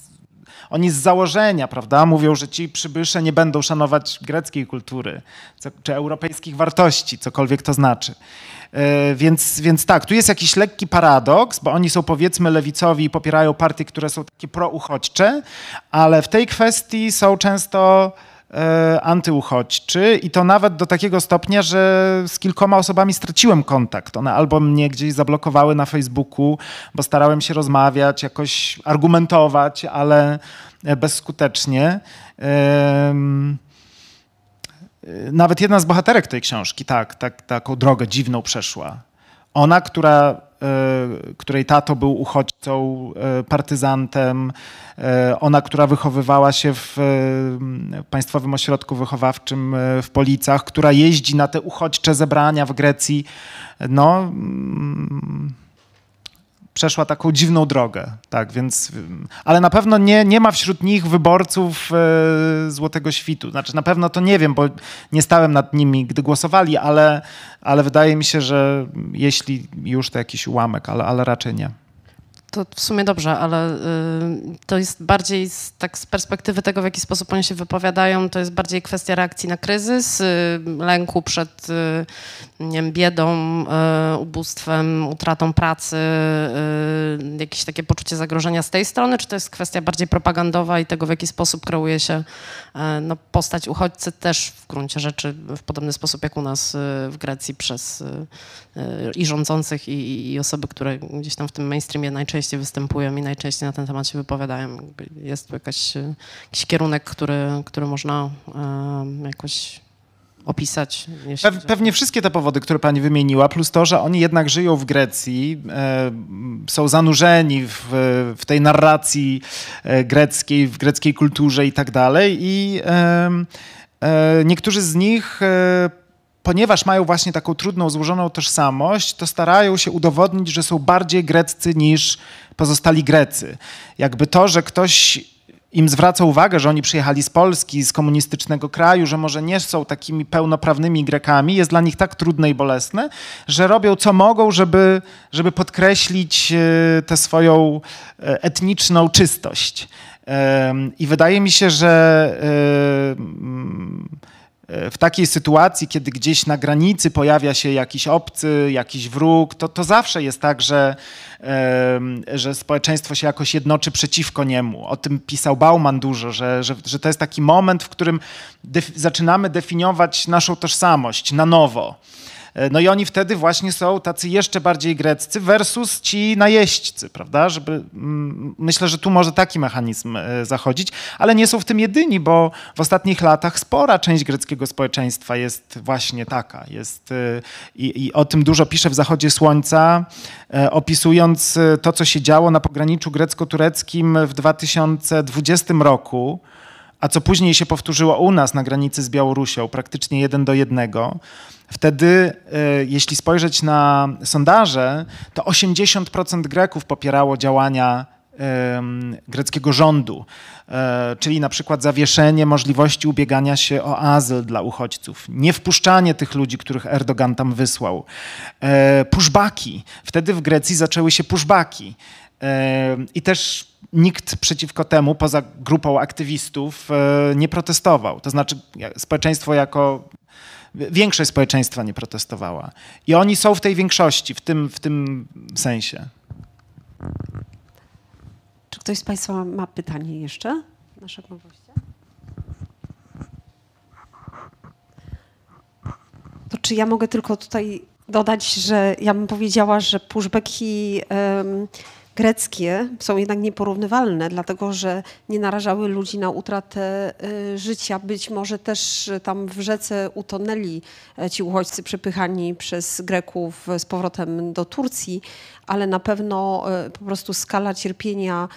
oni z założenia, prawda, mówią, że ci przybysze nie będą szanować greckiej kultury co, czy europejskich wartości, cokolwiek to znaczy. E, Więc, więc tak, tu jest jakiś lekki paradoks, bo oni są powiedzmy lewicowi i popierają partie, które są takie prouchodźcze, ale w tej kwestii są często antyuchodźczy i to nawet do takiego stopnia, że z kilkoma osobami straciłem kontakt. One albo mnie gdzieś zablokowały na Facebooku, bo starałem się rozmawiać, jakoś argumentować, ale e, bezskutecznie. Y, Nawet jedna z bohaterek tej książki, tak, tak, taką drogę dziwną przeszła. Ona, która, której tato był uchodźcą, y, partyzantem, y, ona, która wychowywała się w Państwowym Ośrodku Wychowawczym w Policach, która jeździ na te uchodźcze zebrania w Grecji, no, mm, przeszła taką dziwną drogę, tak, więc, ale na pewno nie, nie ma wśród nich wyborców e, Złotego Świtu. Znaczy na pewno to nie wiem, bo nie stałem nad nimi, gdy głosowali, ale, ale wydaje mi się, że jeśli już to jakiś ułamek, ale, ale raczej nie. To w sumie dobrze, ale y, to jest bardziej z, tak z perspektywy tego, w jaki sposób oni się wypowiadają, to jest bardziej kwestia reakcji na kryzys, y, lęku przed y, nie wiem, biedą, ubóstwem, utratą pracy, jakieś takie poczucie zagrożenia z tej strony, czy to jest kwestia bardziej propagandowa i tego, w jaki sposób kreuje się no, postać uchodźcy też w gruncie rzeczy w podobny sposób jak u nas w Grecji przez i rządzących i, i osoby, które gdzieś tam w tym mainstreamie najczęściej występują i najczęściej na ten temat się wypowiadają. Jest tu jakaś, y, jakiś kierunek, który, który można y, jakoś opisać. pewnie wszystkie te powody, które pani wymieniła, plus to, że oni jednak żyją w Grecji, e, są zanurzeni w, w tej narracji e, greckiej, w greckiej kulturze i tak dalej. I e, niektórzy z nich, e, ponieważ mają właśnie taką trudną, złożoną tożsamość, to starają się udowodnić, że są bardziej greccy niż pozostali Grecy. Jakby to, że ktoś im zwraca uwagę, że oni przyjechali z Polski, z komunistycznego kraju, że może nie są takimi pełnoprawnymi Grekami, jest dla nich tak trudne i bolesne, że robią co mogą, żeby, żeby podkreślić e, tę swoją e, etniczną czystość. I wydaje mi się, że e, w takiej sytuacji, kiedy gdzieś na granicy pojawia się jakiś obcy, jakiś wróg, to, to zawsze jest tak, że, że społeczeństwo się jakoś jednoczy przeciwko niemu. O tym pisał Bauman dużo, że, że, że to jest taki moment, w którym zaczynamy definiować naszą tożsamość na nowo. E, No i oni wtedy właśnie są tacy jeszcze bardziej greccy versus ci najeźdźcy, prawda? Żeby, mm, myślę, że tu może taki mechanizm e, zachodzić, ale nie są w tym jedyni, bo w ostatnich latach spora część greckiego społeczeństwa jest właśnie taka. Jest, e, i, I o tym dużo pisze w Zachodzie Słońca, opisując to, co się działo na pograniczu grecko-tureckim w 2020 roku a co później się powtórzyło u nas na granicy z Białorusią, praktycznie jeden do jednego. Wtedy, e, jeśli spojrzeć na sondaże, to 80% Greków popierało działania greckiego rządu, e, czyli na przykład zawieszenie możliwości ubiegania się o azyl dla uchodźców, niewpuszczanie tych ludzi, których Erdogan tam wysłał, e, pushbacki. Wtedy w Grecji zaczęły się pushbacki. I też nikt przeciwko temu, poza grupą aktywistów, e, nie protestował. To znaczy społeczeństwo jako większość społeczeństwa nie protestowała. I oni są w tej większości, w tym, w tym sensie. Czy ktoś z Państwa ma pytanie jeszcze? Naszego gościa? To czy ja mogę tylko tutaj dodać, że ja bym powiedziała, że pushbacki em, greckie są jednak nieporównywalne, dlatego że nie narażały ludzi na utratę y, życia. Być może też y, tam w rzece utonęli e, ci uchodźcy przepychani przez Greków z powrotem do Turcji, ale na pewno po prostu skala cierpienia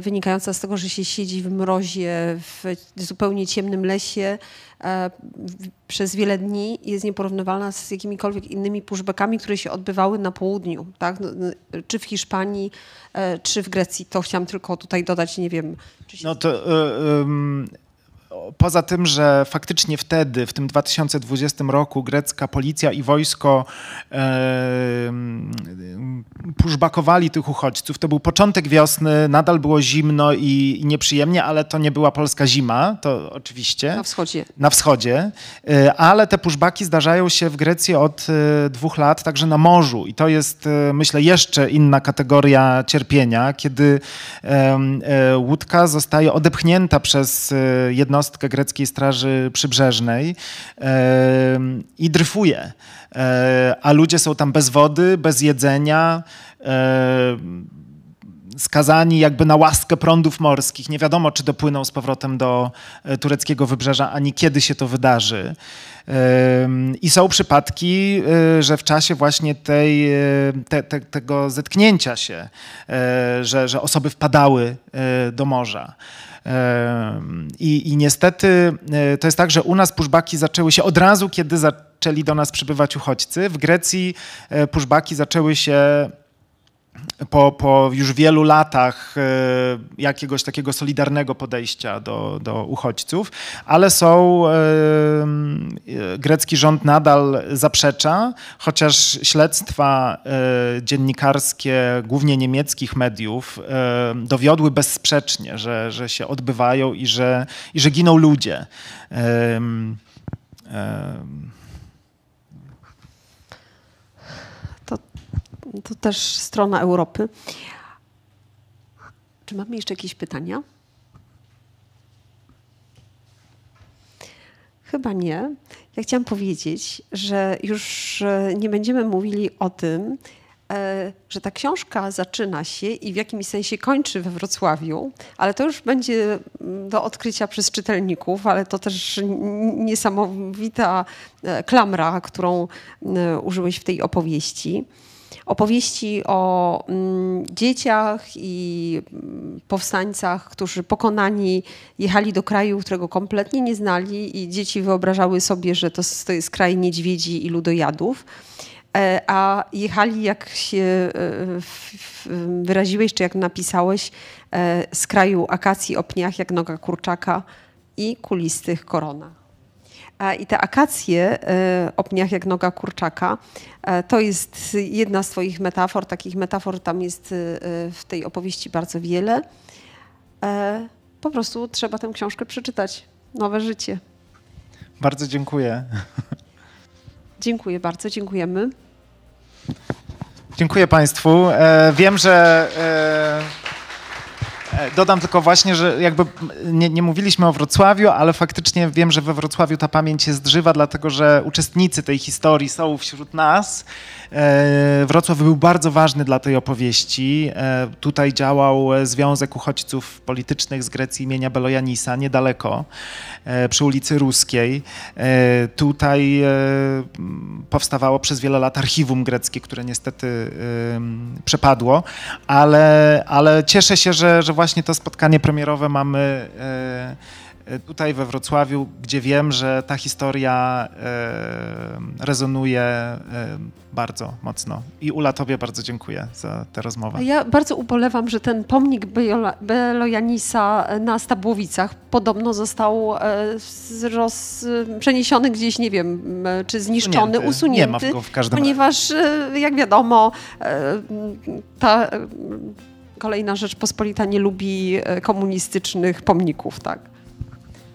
wynikająca z tego, że się siedzi w mrozie, w zupełnie ciemnym lesie e, przez wiele dni jest nieporównywalna z jakimikolwiek innymi pushbackami, które się odbywały na południu, tak? No, no, Czy w Hiszpanii, e, czy w Grecji. To chciałam tylko tutaj dodać, nie wiem. Się No to y, o- poza tym, że faktycznie wtedy, w tym 2020 roku, grecka policja i wojsko em, pushbackowali tych uchodźców. To był początek wiosny, nadal było zimno i, i nieprzyjemnie, ale to nie była polska zima, to oczywiście na wschodzie. na wschodzie, y, ale te pushbacki zdarzają się w Grecji od y, dwóch lat, także na morzu. I to jest, y, myślę, jeszcze inna kategoria cierpienia, kiedy e, łódka zostaje odepchnięta przez y, jednostkę greckiej Straży Przybrzeżnej i dryfuje. E, A ludzie są tam bez wody, bez jedzenia, e, skazani jakby na łaskę prądów morskich. Nie wiadomo, czy dopłyną z powrotem do e, tureckiego wybrzeża, ani kiedy się to wydarzy. I są przypadki, y, że w czasie właśnie tej, te, te, tego zetknięcia się, że, że osoby wpadały do morza. I, I niestety y, to jest tak, że u nas pushbacki zaczęły się od razu, kiedy zaczęli do nas przybywać uchodźcy. W Grecji y, pushbacki zaczęły się po, po już wielu latach e, jakiegoś takiego solidarnego podejścia do, do uchodźców, ale są, e, e, grecki rząd nadal zaprzecza, chociaż śledztwa dziennikarskie, głównie niemieckich mediów, dowiodły bezsprzecznie, że, że się odbywają i że, i że giną ludzie. To też strona Europy. Czy mamy jeszcze jakieś pytania? Chyba nie. Ja chciałam powiedzieć, że już nie będziemy mówili o tym, e, że ta książka zaczyna się i w jakimś sensie kończy we Wrocławiu, ale to już będzie mm, do odkrycia przez czytelników, ale to też niesamowita e, klamra, którą e, użyłeś w tej opowieści opowieści o mm, dzieciach i mm, powstańcach, którzy pokonani jechali do kraju, którego kompletnie nie znali i dzieci wyobrażały sobie, że to, jest kraj niedźwiedzi i ludojadów. E, A jechali, jak się e, wyraziłeś, czy jak napisałeś, e, z kraju akacji o pniach jak noga kurczaka i kulistych koronach. I te akacje e, o pniach jak noga kurczaka, e, to jest jedna z Twoich metafor. Takich metafor tam jest e, w tej opowieści bardzo wiele. Po prostu trzeba tę książkę przeczytać. Nowe życie. bardzo dziękuję. Dziękuję bardzo, dziękujemy. Dziękuję Państwu. Wiem, że Dodam tylko właśnie, że jakby nie, nie mówiliśmy o Wrocławiu, ale faktycznie wiem, że we Wrocławiu ta pamięć jest żywa, dlatego że uczestnicy tej historii są wśród nas. E, Wrocław był bardzo ważny dla tej opowieści. E, Tutaj działał e, Związek Uchodźców Politycznych z Grecji imienia Belojanisa, niedaleko, e, przy ulicy Ruskiej. E, Tutaj e, powstawało przez wiele lat archiwum greckie, które niestety przepadło, ale, ale cieszę się, że, że właśnie to spotkanie premierowe mamy e, e, tutaj we Wrocławiu, gdzie wiem, że ta historia e, rezonuje bardzo mocno. I Ula, tobie bardzo dziękuję za tę rozmowę. Ja bardzo ubolewam, że ten pomnik Belojanisa na Stabłowicach podobno został roz, przeniesiony gdzieś, nie wiem, czy zniszczony, Usunięty. usunięty. Nie ma go w każdym ponieważ, e, jak wiadomo, ta kolejna Rzeczpospolita nie lubi e, komunistycznych pomników, tak.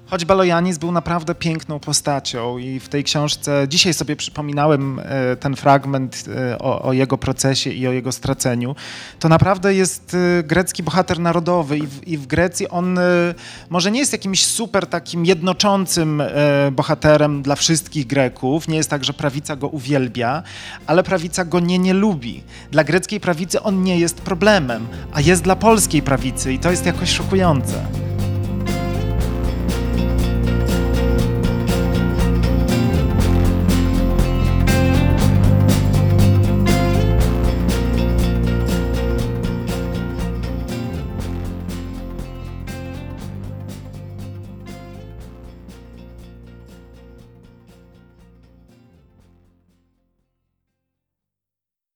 Choć Balojanis był naprawdę piękną postacią i w tej książce, dzisiaj sobie przypominałem e, ten fragment e, o, o jego procesie i o jego straceniu, to naprawdę jest e, grecki bohater narodowy i w, i w Grecji on może nie jest jakimś super takim jednoczącym bohaterem dla wszystkich Greków, nie jest tak, że prawica go uwielbia, ale prawica go nie nie lubi. Dla greckiej prawicy on nie jest problemem, a jest dla polskiej prawicy i to jest jakoś szokujące.